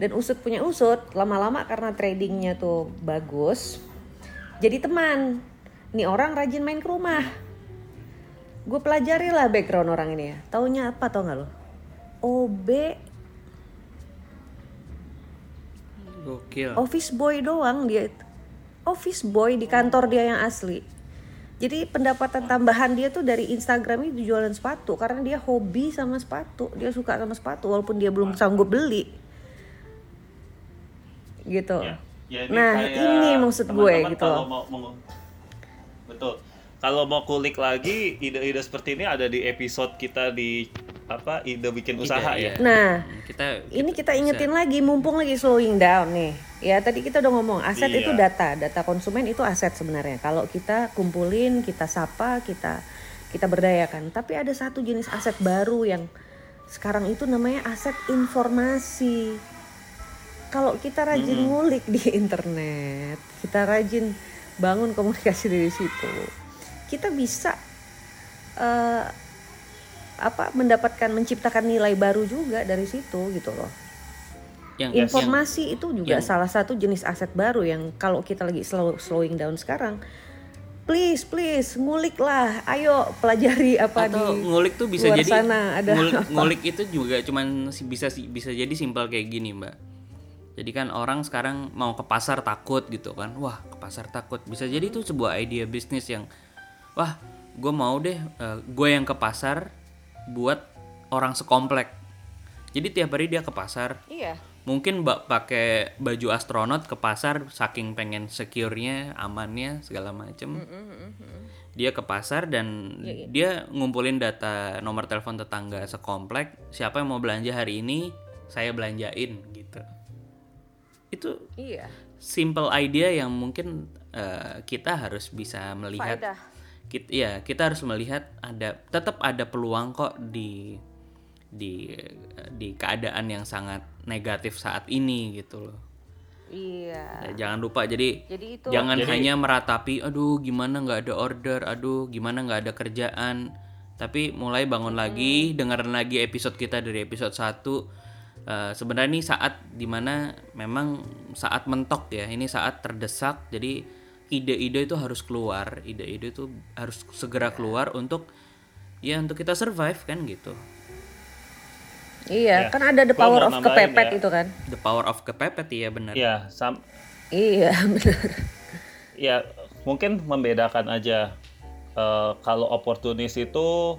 Dan usut punya usut lama-lama karena tradingnya tuh bagus jadi teman. Nih orang rajin main ke rumah. Gue pelajari lah background orang ini ya. Taunya apa tau nggak lo OB Gokil. office boy doang dia. Office boy di kantor dia yang asli jadi pendapatan tambahan dia tuh dari Instagram itu jualan sepatu karena dia hobi sama sepatu dia suka sama sepatu walaupun dia belum sanggup beli. Gitu. Ya, ya ini nah kayak ini maksud gue teman-teman gitu. Kalau mau, mau- betul. Kalau mau kulik lagi ide-ide seperti ini ada di episode kita di apa ide bikin usaha Ide, ya. iya. Nah, kita, ini kita ingetin lagi mumpung lagi slowing down nih ya tadi kita udah ngomong aset Iya. itu data data konsumen itu aset sebenarnya kalau kita kumpulin kita sapa kita kita berdayakan tapi ada satu jenis aset baru yang sekarang itu namanya aset informasi kalau kita rajin ngulik di internet kita rajin bangun komunikasi dari situ kita bisa eh, apa mendapatkan menciptakan nilai baru juga dari situ gitu loh. Yang informasi itu juga yang- salah satu jenis aset baru yang kalau kita lagi slow, slowing down sekarang please please ngulik lah ayo pelajari apa atau di ngulik tuh bisa luar jadi sana ada ngulik, apa. ngulik itu juga cuman bisa bisa jadi simpel kayak gini mbak. Jadi kan orang sekarang mau ke pasar takut gitu kan. Wah ke pasar takut. Bisa jadi itu sebuah ide bisnis yang wah gue mau deh eh, gue yang ke pasar buat orang sekomplek Jadi tiap hari dia ke pasar. Iya. Mungkin mbak pakai baju astronot ke pasar saking pengen secure-nya, amannya segala macem. Dia ke pasar dan dia ngumpulin data nomor telepon tetangga sekomplek. Siapa yang mau belanja hari ini, saya belanjain gitu. Itu Iya. simple idea yang mungkin eh, kita harus bisa melihat Faedah. Kita ya kita harus melihat ada tetap ada peluang kok di di di keadaan yang sangat negatif saat ini gitu loh. Iya. Ya, jangan lupa jadi Jadi itu jangan Jadi- hanya meratapi aduh gimana nggak ada order aduh gimana nggak ada kerjaan. Tapi mulai bangun lagi dengerin lagi episode kita dari episode 1 Eh, sebenarnya ini saat di mana memang saat mentok ya ini saat terdesak. Jadi ide-ide itu harus keluar ide-ide itu harus segera keluar untuk ya untuk kita survive kan gitu Iya, Ya. kan ada the Gua power of kepepet ya. itu kan. the power of kepepet ya benar Ya, sam Iya, [laughs] benar. ya mungkin membedakan aja Eh, kalau oportunis itu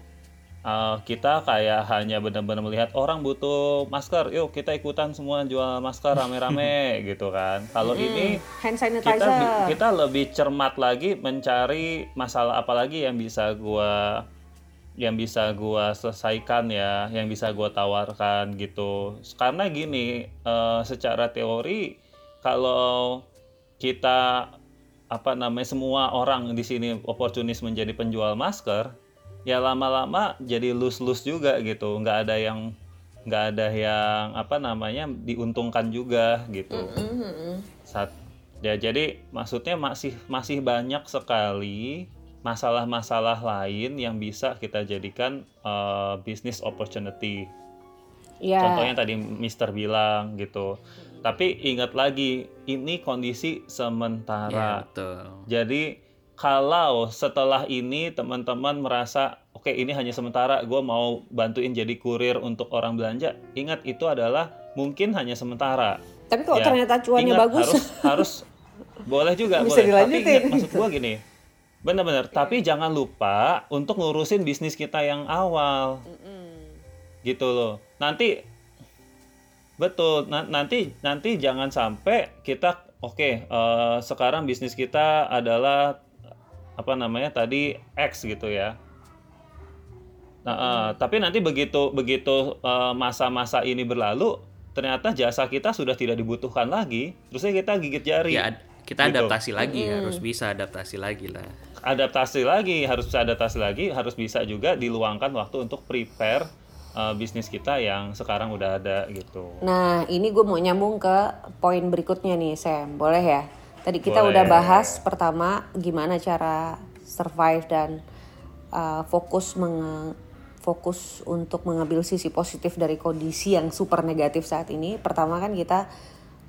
eh, kita kayak hanya benar-benar melihat orang butuh masker, yuk kita ikutan semua jual masker rame-rame [laughs] gitu kan. Kalau ini Hand kita sanitizer. kita lebih cermat lagi mencari masalah apa lagi yang bisa gua yang bisa gua selesaikan ya, yang bisa gua tawarkan gitu. Karena gini, eh, secara teori kalau kita apa namanya semua orang di sini oportunis menjadi penjual masker, ya lama-lama jadi lus-lus juga gitu. nggak ada yang nggak ada yang apa namanya diuntungkan juga gitu. Saat ya jadi maksudnya masih masih banyak sekali masalah-masalah lain yang bisa kita jadikan eh, business opportunity. Iya. Contohnya tadi Mister bilang gitu. Tapi ingat lagi ini kondisi sementara. betul Jadi kalau setelah ini teman-teman merasa oke ini hanya sementara, gue mau bantuin jadi kurir untuk orang belanja. Ingat itu adalah mungkin hanya sementara. Tapi kalau Ya, ternyata cuannya ingat, bagus, Harus harus boleh juga Bisa boleh. Tapi dilanjutin. ingat maksud gue gini. Bener-bener. Tapi jangan lupa untuk ngurusin bisnis kita yang awal. Gitu loh. Nanti betul. na- nanti nanti jangan sampai kita oke eh, sekarang bisnis kita adalah apa namanya tadi X gitu ya. Nah, eh, tapi nanti begitu begitu eh, masa-masa ini berlalu, ternyata jasa kita sudah tidak dibutuhkan lagi, terusnya kita gigit jari. ya kita Gitu. adaptasi lagi harus bisa adaptasi lagi lah Adaptasi lagi, harus bisa adaptasi lagi, harus bisa juga diluangkan waktu untuk prepare eh, bisnis kita yang sekarang udah ada gitu. Nah, ini gue mau nyambung ke poin berikutnya nih, Sam. Boleh ya? Tadi kita Boleh. udah bahas pertama gimana cara survive dan uh, fokus menge- fokus untuk mengambil sisi positif dari kondisi yang super negatif saat ini. Pertama kan kita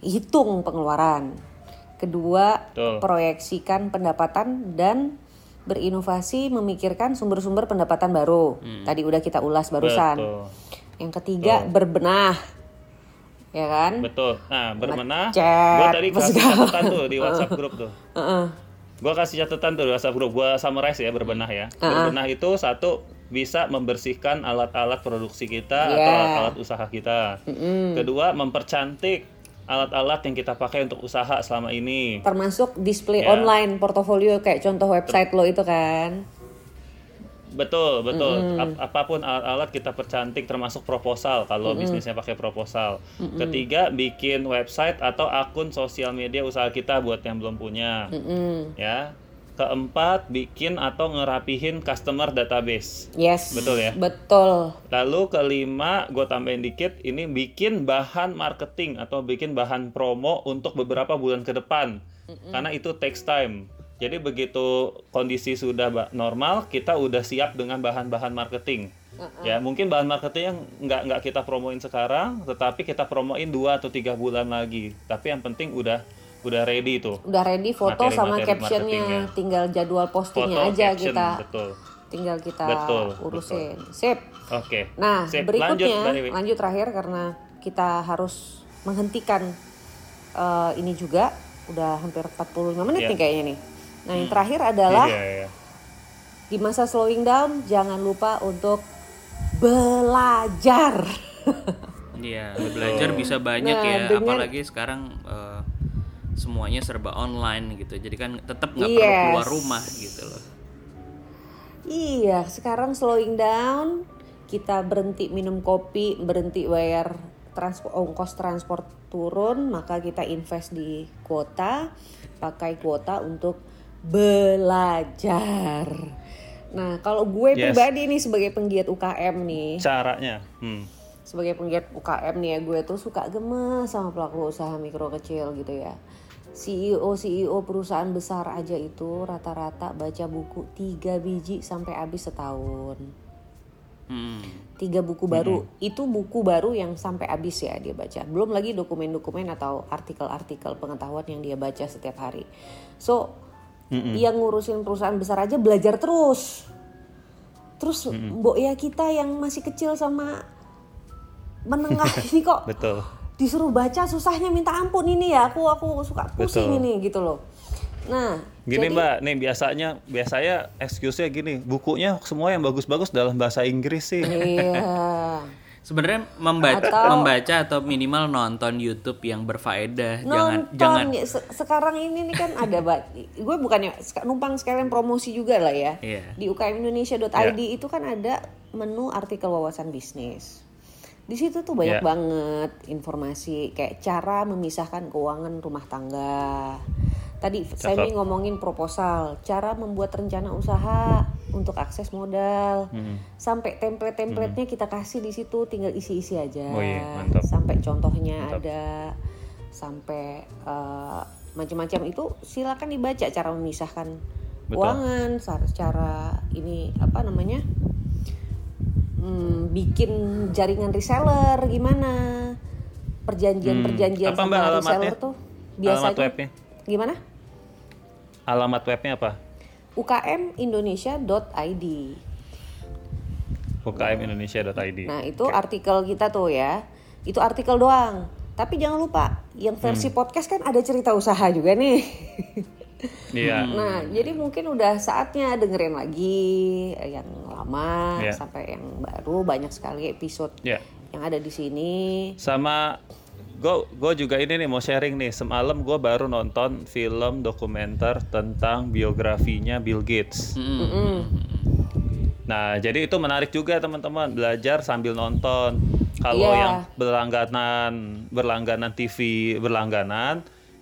hitung pengeluaran. Kedua, Betul. proyeksikan pendapatan dan berinovasi memikirkan sumber-sumber pendapatan baru. Tadi udah kita ulas barusan. Betul. Yang ketiga, berbenah. Ya kan? Betul. Nah, bermenah. Gue tadi [laughs] kasih catatan tuh di WhatsApp grup tuh. Heeh. Gue kasih catatan tuh di WhatsApp grup. Gue summarize ya berbenah ya. Berbenah itu satu bisa membersihkan alat-alat produksi kita atau Yeah. alat-alat usaha kita. Kedua, mempercantik alat-alat yang kita pakai untuk usaha selama ini. Termasuk display Ya. online portofolio kayak contoh website lo itu kan. Betul, betul. Ap- apa pun alat-alat kita percantik termasuk proposal kalau bisnisnya pakai proposal. Ketiga, bikin website atau akun sosial media usaha kita buat yang belum punya. Mm-mm. Ya. Keempat, bikin atau ngerapihin customer database. Yes. Betul ya? Betul. Lalu kelima, gue tambahin dikit, ini bikin bahan marketing atau bikin bahan promo untuk beberapa bulan ke depan. Karena itu takes time. Jadi begitu kondisi sudah normal, kita udah siap dengan bahan-bahan marketing. Ya mungkin bahan marketing yang nggak nggak kita promoin sekarang, tetapi kita promoin dua atau tiga bulan lagi. Tapi yang penting udah udah ready tuh. Udah ready foto Materi-materi sama captionnya, marketingnya. tinggal jadwal postingnya Foto, aja caption, kita. betul. Tinggal kita Betul, urusin. Sip. Oke. Nah, Sip, berikutnya Dewi. lanjut terakhir karena kita harus menghentikan eh, ini juga udah hampir 45 menit Iya. nih kayaknya nih. Nah, yang terakhir adalah Iya, iya. di masa slowing down jangan lupa untuk belajar. [laughs] Iya, belajar bisa banyak Nah, ya, dengan- apalagi sekarang eh, semuanya serba online gitu. Jadi kan tetap nggak perlu Yes. keluar rumah gitu loh. Iya, sekarang slowing down, kita berhenti minum kopi, berhenti bayar transport ongkos transport turun, maka kita invest di kuota, pakai kuota untuk belajar. Nah, kalau gue Yes. pribadi nih sebagai penggiat UKM nih, Caranya. Hmm. sebagai penggiat UKM nih ya gue tuh suka gemes sama pelaku usaha mikro kecil gitu ya CEO CEO perusahaan besar aja itu rata-rata baca buku tiga biji sampai habis setahun Hmm. tiga buku baru itu buku baru yang sampai habis ya dia baca belum lagi dokumen-dokumen atau artikel-artikel pengetahuan yang dia baca setiap hari so yang ngurusin perusahaan besar aja belajar terus. Terus mbok ya kita yang masih kecil sama menengah [laughs] ini kok Betul. disuruh baca susahnya minta ampun ini ya. Aku aku suka pusing Betul. ini gitu loh. Nah Gini jadi- Mbak, nih biasanya biasanya excuse-nya gini, bukunya semua yang bagus-bagus dalam bahasa Inggris sih. iya [laughs] Sebenarnya membaca, Atau- membaca atau minimal nonton YouTube yang berfaedah. jangan nonton jangan ya, se- sekarang ini nih kan ada gue bukannya numpang sekalian promosi juga lah ya Iya. di ukmindonesia.id itu kan ada menu artikel wawasan bisnis di situ tuh banyak Iya. banget informasi kayak cara memisahkan keuangan rumah tangga tadi Semi ngomongin proposal cara membuat rencana usaha untuk akses modal Hmm. sampai template-templatenya kita kasih di situ tinggal isi-isi aja Oh iya, mantap. sampai contohnya ada sampai eh, macam-macam itu silakan dibaca cara memisahkan Betul. keuangan cara ini apa namanya hmm, bikin jaringan reseller gimana perjanjian-perjanjian Apa, sama Mbak, alamatnya? reseller tuh biasanya Alamat webnya? gimana Alamat webnya apa? ukmindonesia.id ukmindonesia.id. Nah itu artikel kita tuh ya, itu artikel doang. Tapi jangan lupa, yang versi Hmm. podcast kan ada cerita usaha juga nih. Iya. [laughs] Nah jadi mungkin udah saatnya dengerin lagi yang lama Iya. sampai yang baru banyak sekali episode Ya. yang ada di sini. Sama gue gue juga ini nih mau sharing nih semalam gue baru nonton film dokumenter tentang biografinya Bill Gates. Mm-mm. Nah jadi itu menarik juga teman-teman belajar sambil nonton. Kalau Iya. yang berlangganan berlangganan TV berlangganan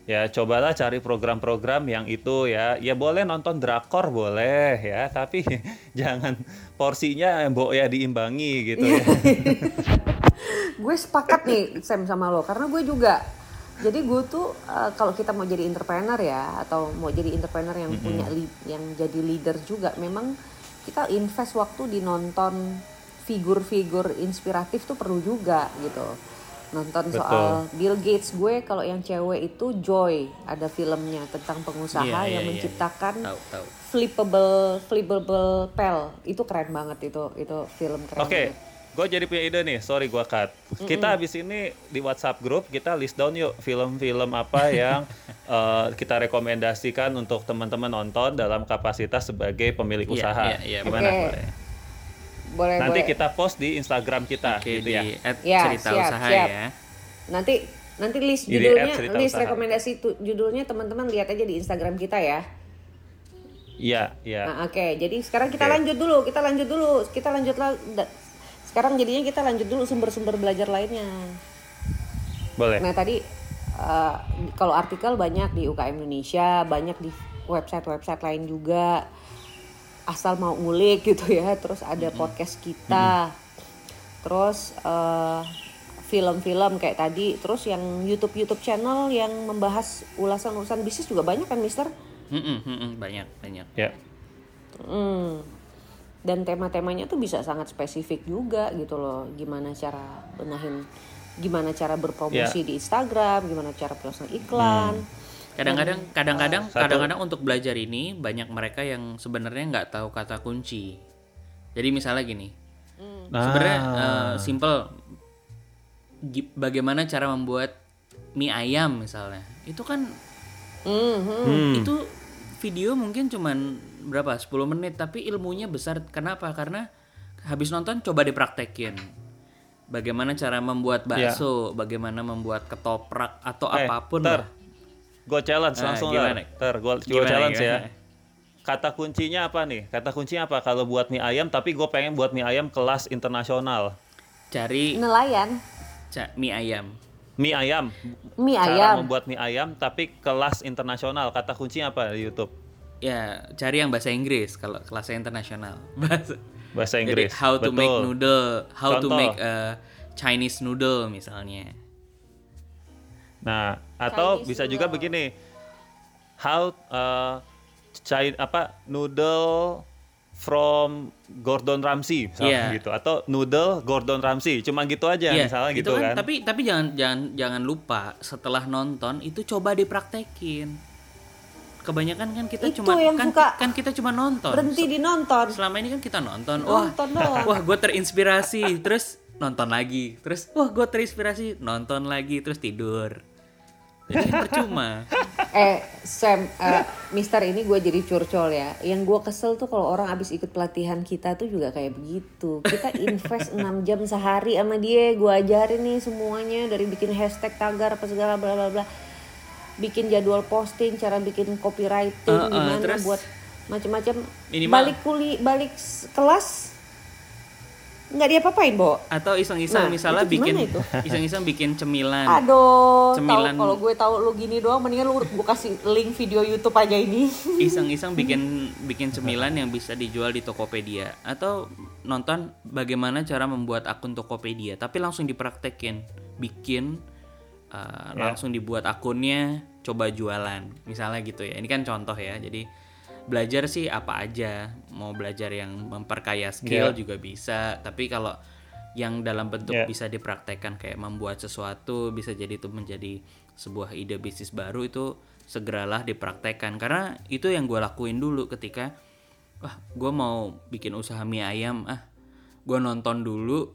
ya cobalah cari program-program yang itu ya ya boleh nonton drakor boleh ya tapi [laughs] jangan porsinya mbok ya diimbangi gitu ya. [laughs] gue sepakat nih Sam sama lo karena gue juga jadi gue tuh eh, kalau kita mau jadi entrepreneur ya atau mau jadi entrepreneur yang punya lead- yang jadi leader juga memang kita invest waktu di nonton figur-figur inspiratif tuh perlu juga gitu nonton soal Bill Gates gue kalau yang cewek itu Joy ada filmnya tentang pengusaha Iya, iya, yang iya. menciptakan Tahu tahu. flippable flippable pel itu keren banget itu itu film keren Oke, banget. Gue jadi punya ide nih. Sorry gue cut. Kita habis ini di WhatsApp grup kita list down yuk film-film apa yang [laughs] eh, kita rekomendasikan untuk teman-teman nonton dalam kapasitas sebagai pemilik Iya, usaha. iya, iya, Gimana? Oke. boleh. boleh Nanti boleh kita post di Instagram kita, Oke, gitu di ya. at Ya, cerita siap, usaha siap. ya. Nanti nanti list Di judulnya, list usaha. rekomendasi tu, judulnya teman-teman lihat aja di Instagram kita ya. Iya, iya. Nah, Oke, jadi sekarang kita Oke. lanjut dulu, kita lanjut dulu, kita lanjut Sekarang jadinya kita lanjut dulu sumber-sumber belajar lainnya. Boleh. Nah tadi eh, kalau artikel banyak di UKM Indonesia, banyak di website-website lain juga. Asal mau ngulik gitu ya. Terus ada podcast kita. Terus eh, film-film kayak tadi. Terus yang YouTube-YouTube channel yang membahas ulasan-ulasan bisnis juga banyak kan, Mister? Mm-mm, mm-mm, banyak banyak. Ya. Hmm. Dan tema-temanya tuh bisa sangat spesifik juga gitu loh. Gimana cara benahin, gimana cara berpromosi di Instagram, gimana cara pasang iklan. Kadang-kadang kadang-kadang Satu. kadang-kadang untuk belajar ini banyak mereka yang sebenarnya nggak tahu kata kunci. Jadi misalnya gini, Nah, sebenarnya eh, simple. Bagaimana cara membuat mie ayam misalnya? Itu kan Mhm. hmm, itu video mungkin cuman berapa 10 menit tapi ilmunya besar kenapa karena habis nonton coba dipraktekin bagaimana cara membuat bakso, bagaimana membuat ketoprak atau Eh, apa pun Ter, lah. gue challenge Ah, langsung gimana? lah. Ter, gue Gimana, challenge ya. gimana? Kata kuncinya apa nih? Kata kuncinya apa kalau buat mie ayam? Tapi gue pengen buat mie ayam kelas internasional. Cari Nelayan, ca- mie ayam. Mie ayam. mie Cara ayam. membuat mie ayam tapi kelas internasional. Kata kuncinya apa di YouTube? Ya, cari yang bahasa Inggris kalau kelasnya internasional. [laughs] Bahasa Bahasa Jadi Inggris. how to make Betul. noodle, how to Contoh. make a Chinese noodle misalnya. Nah, atau Chinese bisa juga noodle. begini. How uh, Chi- apa noodle from Gordon Ramsay misalnya Iya. gitu atau noodle Gordon Ramsay cuma gitu aja Iya, misalnya itu gitu kan. Tapi tapi jangan jangan jangan lupa setelah nonton itu coba dipraktekin. Kebanyakan kan kita Itu cuma yang kan, suka kan kita cuma nonton. Berhenti di nonton. Selama ini kan kita nonton. Wah, Nonton doang. wah gue terinspirasi, terus nonton lagi, terus wah gue terinspirasi, nonton lagi, terus tidur. Jadi percuma. Eh, Sam, eh, Mister ini gue jadi curcol ya. Yang gue kesel tuh kalau orang abis ikut pelatihan kita tuh juga kayak begitu. Kita invest 6 [laughs] jam sehari sama dia, gue ajarin nih semuanya dari bikin hashtag tagar apa segala bla bla bla. Bikin jadwal posting, cara bikin copywriting, Uh, uh, gimana terus buat macam-macam. Balik kuli, balik kelas nggak diapa-apain, Bo. Atau iseng-iseng Nah, misalnya bikin itu? iseng-iseng bikin cemilan. Aduh, Cemilan. kalau gue tahu lu gini doang, mendingan lu gue kasih link video YouTube aja ini. [laughs] iseng-iseng bikin bikin cemilan yang bisa dijual di Tokopedia atau nonton bagaimana cara membuat akun Tokopedia tapi langsung dipraktekin bikin uh, langsung dibuat akunnya coba jualan misalnya gitu ya ini kan contoh ya jadi belajar sih apa aja mau belajar yang memperkaya skill Yeah. juga bisa tapi kalau yang dalam bentuk Yeah. bisa dipraktekkan kayak membuat sesuatu bisa jadi itu menjadi sebuah ide bisnis baru itu segeralah dipraktekkan karena itu yang gue lakuin dulu ketika wah gue mau bikin usaha mie ayam ah gue nonton dulu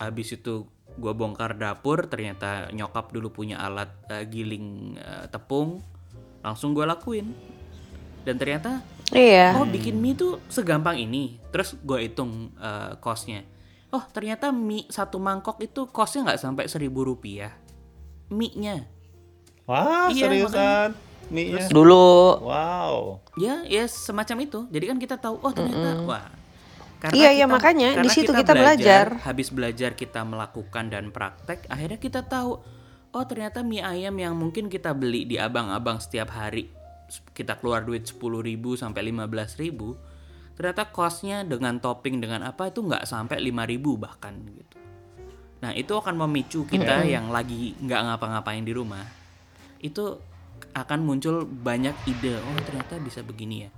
habis itu gue bongkar dapur ternyata nyokap dulu punya alat eh, giling eh, tepung langsung gue lakuin dan ternyata Iya. oh bikin mie tuh segampang ini terus gue hitung eh, costnya oh ternyata mie satu mangkok itu costnya nggak sampai seribu rupiah mie nya Wah, Iya, seriusan. Mie-nya. Dulu. Wow. ya ya semacam itu jadi kan kita tahu oh ternyata wah Iya, iya, makanya di karena situ kita belajar. habis belajar kita melakukan dan praktek akhirnya kita tahu oh ternyata mie ayam yang mungkin kita beli di abang-abang setiap hari kita keluar duit 10.000 sampai 15.000 ternyata costnya dengan topping dengan apa itu nggak sampai 5.000 bahkan gitu. Nah itu akan memicu kita yang lagi nggak ngapa-ngapain di rumah. Itu akan muncul banyak ide oh ternyata bisa begini ya.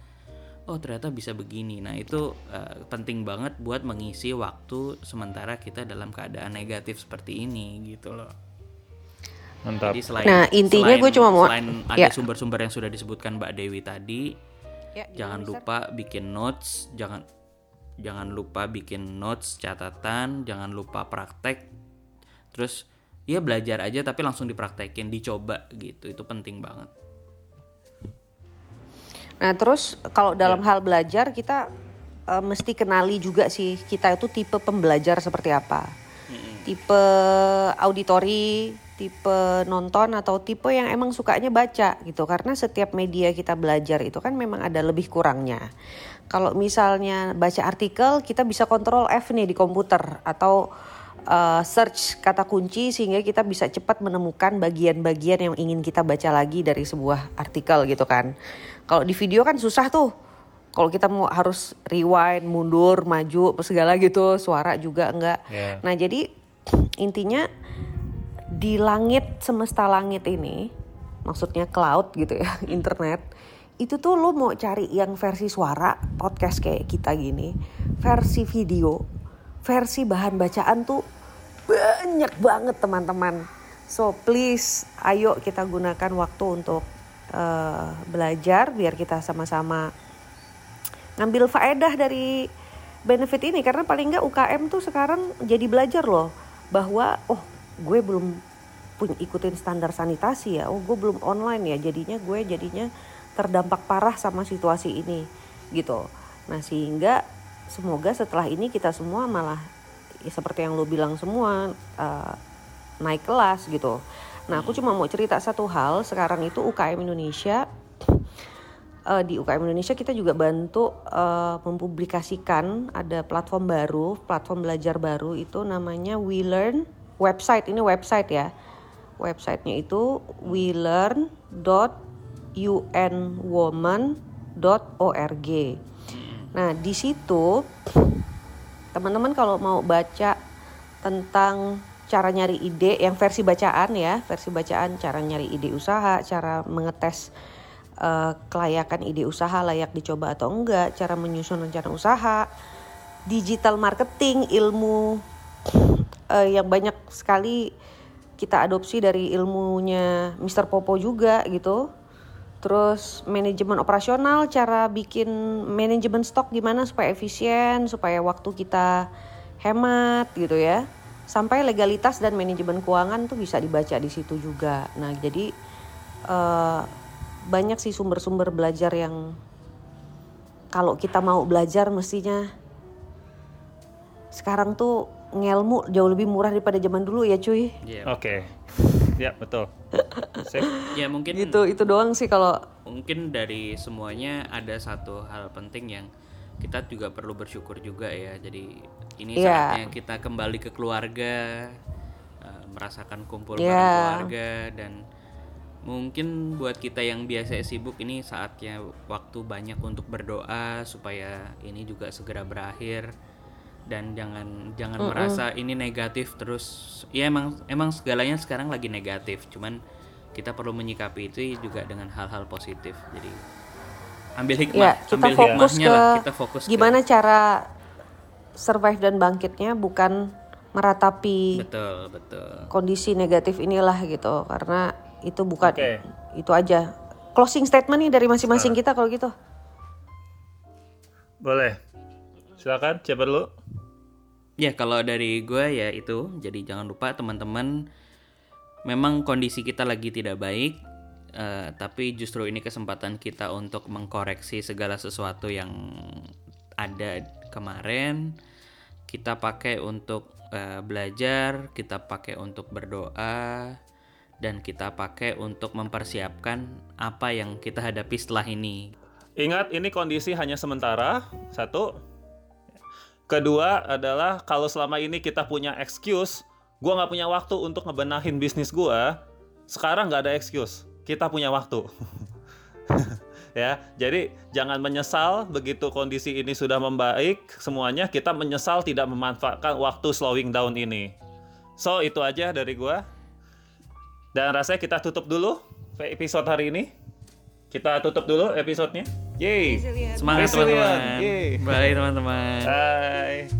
Oh ternyata bisa begini. Nah itu eh, penting banget buat mengisi waktu sementara kita dalam keadaan negatif seperti ini gitu loh Mantap. jadi selain Nah, intinya gue cuma mau- selain ada ya. sumber-sumber yang sudah disebutkan Mbak Dewi tadi Ya, jangan lupa bikin notes jangan jangan lupa bikin notes catatan jangan lupa praktek terus ya belajar aja tapi langsung dipraktekin dicoba gitu itu penting banget Nah terus kalau dalam hal belajar kita eh, mesti kenali juga sih kita itu tipe pembelajar seperti apa. Tipe auditori, tipe nonton atau tipe yang emang sukanya baca gitu. Karena setiap media kita belajar itu kan memang ada lebih kurangnya. Kalau misalnya baca artikel kita bisa kontrol F nih di komputer atau eh, search kata kunci sehingga kita bisa cepat menemukan bagian-bagian yang ingin kita baca lagi dari sebuah artikel gitu kan. Kalau di video kan susah tuh. Kalau kita mau harus rewind, mundur, maju, segala gitu, suara juga enggak. Yeah. Nah, jadi [clears throat] intinya di langit semesta langit ini, maksudnya cloud gitu ya, [laughs] internet, itu tuh lo mau cari yang versi suara, podcast kayak kita gini, versi video, versi bahan bacaan tuh banyak banget teman-teman. So please, ayo kita gunakan waktu untuk eh, belajar biar kita sama-sama ngambil faedah dari benefit ini karena paling nggak UKM tuh sekarang jadi belajar loh bahwa oh gue belum punya ikutin standar sanitasi ya. Oh gue belum online ya. Jadinya gue jadinya terdampak parah sama situasi ini gitu. Nah sehingga semoga setelah ini kita semua malah ya seperti yang lo bilang semua uh, naik kelas gitu. Nah aku cuma mau cerita satu hal. Sekarang itu UKM Indonesia uh, di UKM Indonesia kita juga bantu uh, mempublikasikan ada platform baru, platform belajar baru itu namanya WeLearn website ini website ya. Websitenya itu welearn.unwoman.org. Nah di situ teman-teman kalau mau baca tentang cara nyari ide yang versi bacaan ya, versi bacaan cara nyari ide usaha, cara mengetes uh, kelayakan ide usaha layak dicoba atau enggak, cara menyusun rencana usaha, digital marketing, ilmu uh, yang banyak sekali kita adopsi dari ilmunya Mr. Popo juga gitu. Terus manajemen operasional, cara bikin manajemen stok gimana supaya efisien, supaya waktu kita hemat gitu ya. Sampai legalitas dan manajemen keuangan tuh bisa dibaca di situ juga. Nah jadi uh, banyak sih sumber-sumber belajar yang kalau kita mau belajar mestinya sekarang tuh ngelmu jauh lebih murah daripada zaman dulu ya cuy. Yeah. Oke. Ya, betul. Sip. Ya mungkin Itu itu doang sih kalau mungkin dari semuanya ada satu hal penting yang kita juga perlu bersyukur juga ya. Jadi ini Iya. saatnya kita kembali ke keluarga, eh, merasakan kumpul bareng Iya. keluarga dan mungkin buat kita yang biasa sibuk ini saatnya waktu banyak untuk berdoa supaya ini juga segera berakhir dan jangan jangan merasa ini negatif terus. Ya emang emang segalanya sekarang lagi negatif. Cuman kita perlu menyikapi itu juga dengan hal-hal positif. Jadi ambil hikmah ya kita ambil fokus hikmahnya ke lah. Kita fokus ke- gimana cara survive dan bangkitnya bukan meratapi betul betul. kondisi negatif inilah gitu. Karena itu bukan Oke. itu aja. Closing statement nih dari masing-masing kita kalau gitu. Boleh. Silakan, siapa dulu? Ya kalau dari gue ya itu jadi jangan lupa teman-teman memang kondisi kita lagi tidak baik eh, tapi justru ini kesempatan kita untuk mengkoreksi segala sesuatu yang ada kemarin kita pakai untuk eh, belajar kita pakai untuk berdoa dan kita pakai untuk mempersiapkan apa yang kita hadapi setelah ini Ingat, ini kondisi hanya sementara. Satu. Kedua adalah kalau selama ini kita punya excuse, gua nggak punya waktu untuk ngebenahin bisnis gua. Sekarang nggak ada excuse. Kita punya waktu. [laughs] ya, jadi jangan menyesal begitu kondisi ini sudah membaik semuanya. Kita menyesal tidak memanfaatkan waktu slowing down ini. So itu aja dari gua. Dan rasanya kita tutup dulu episode hari ini. Kita tutup dulu episodenya. Yeay. semangat Resilient. teman-teman Yeay. bye teman-teman Bye.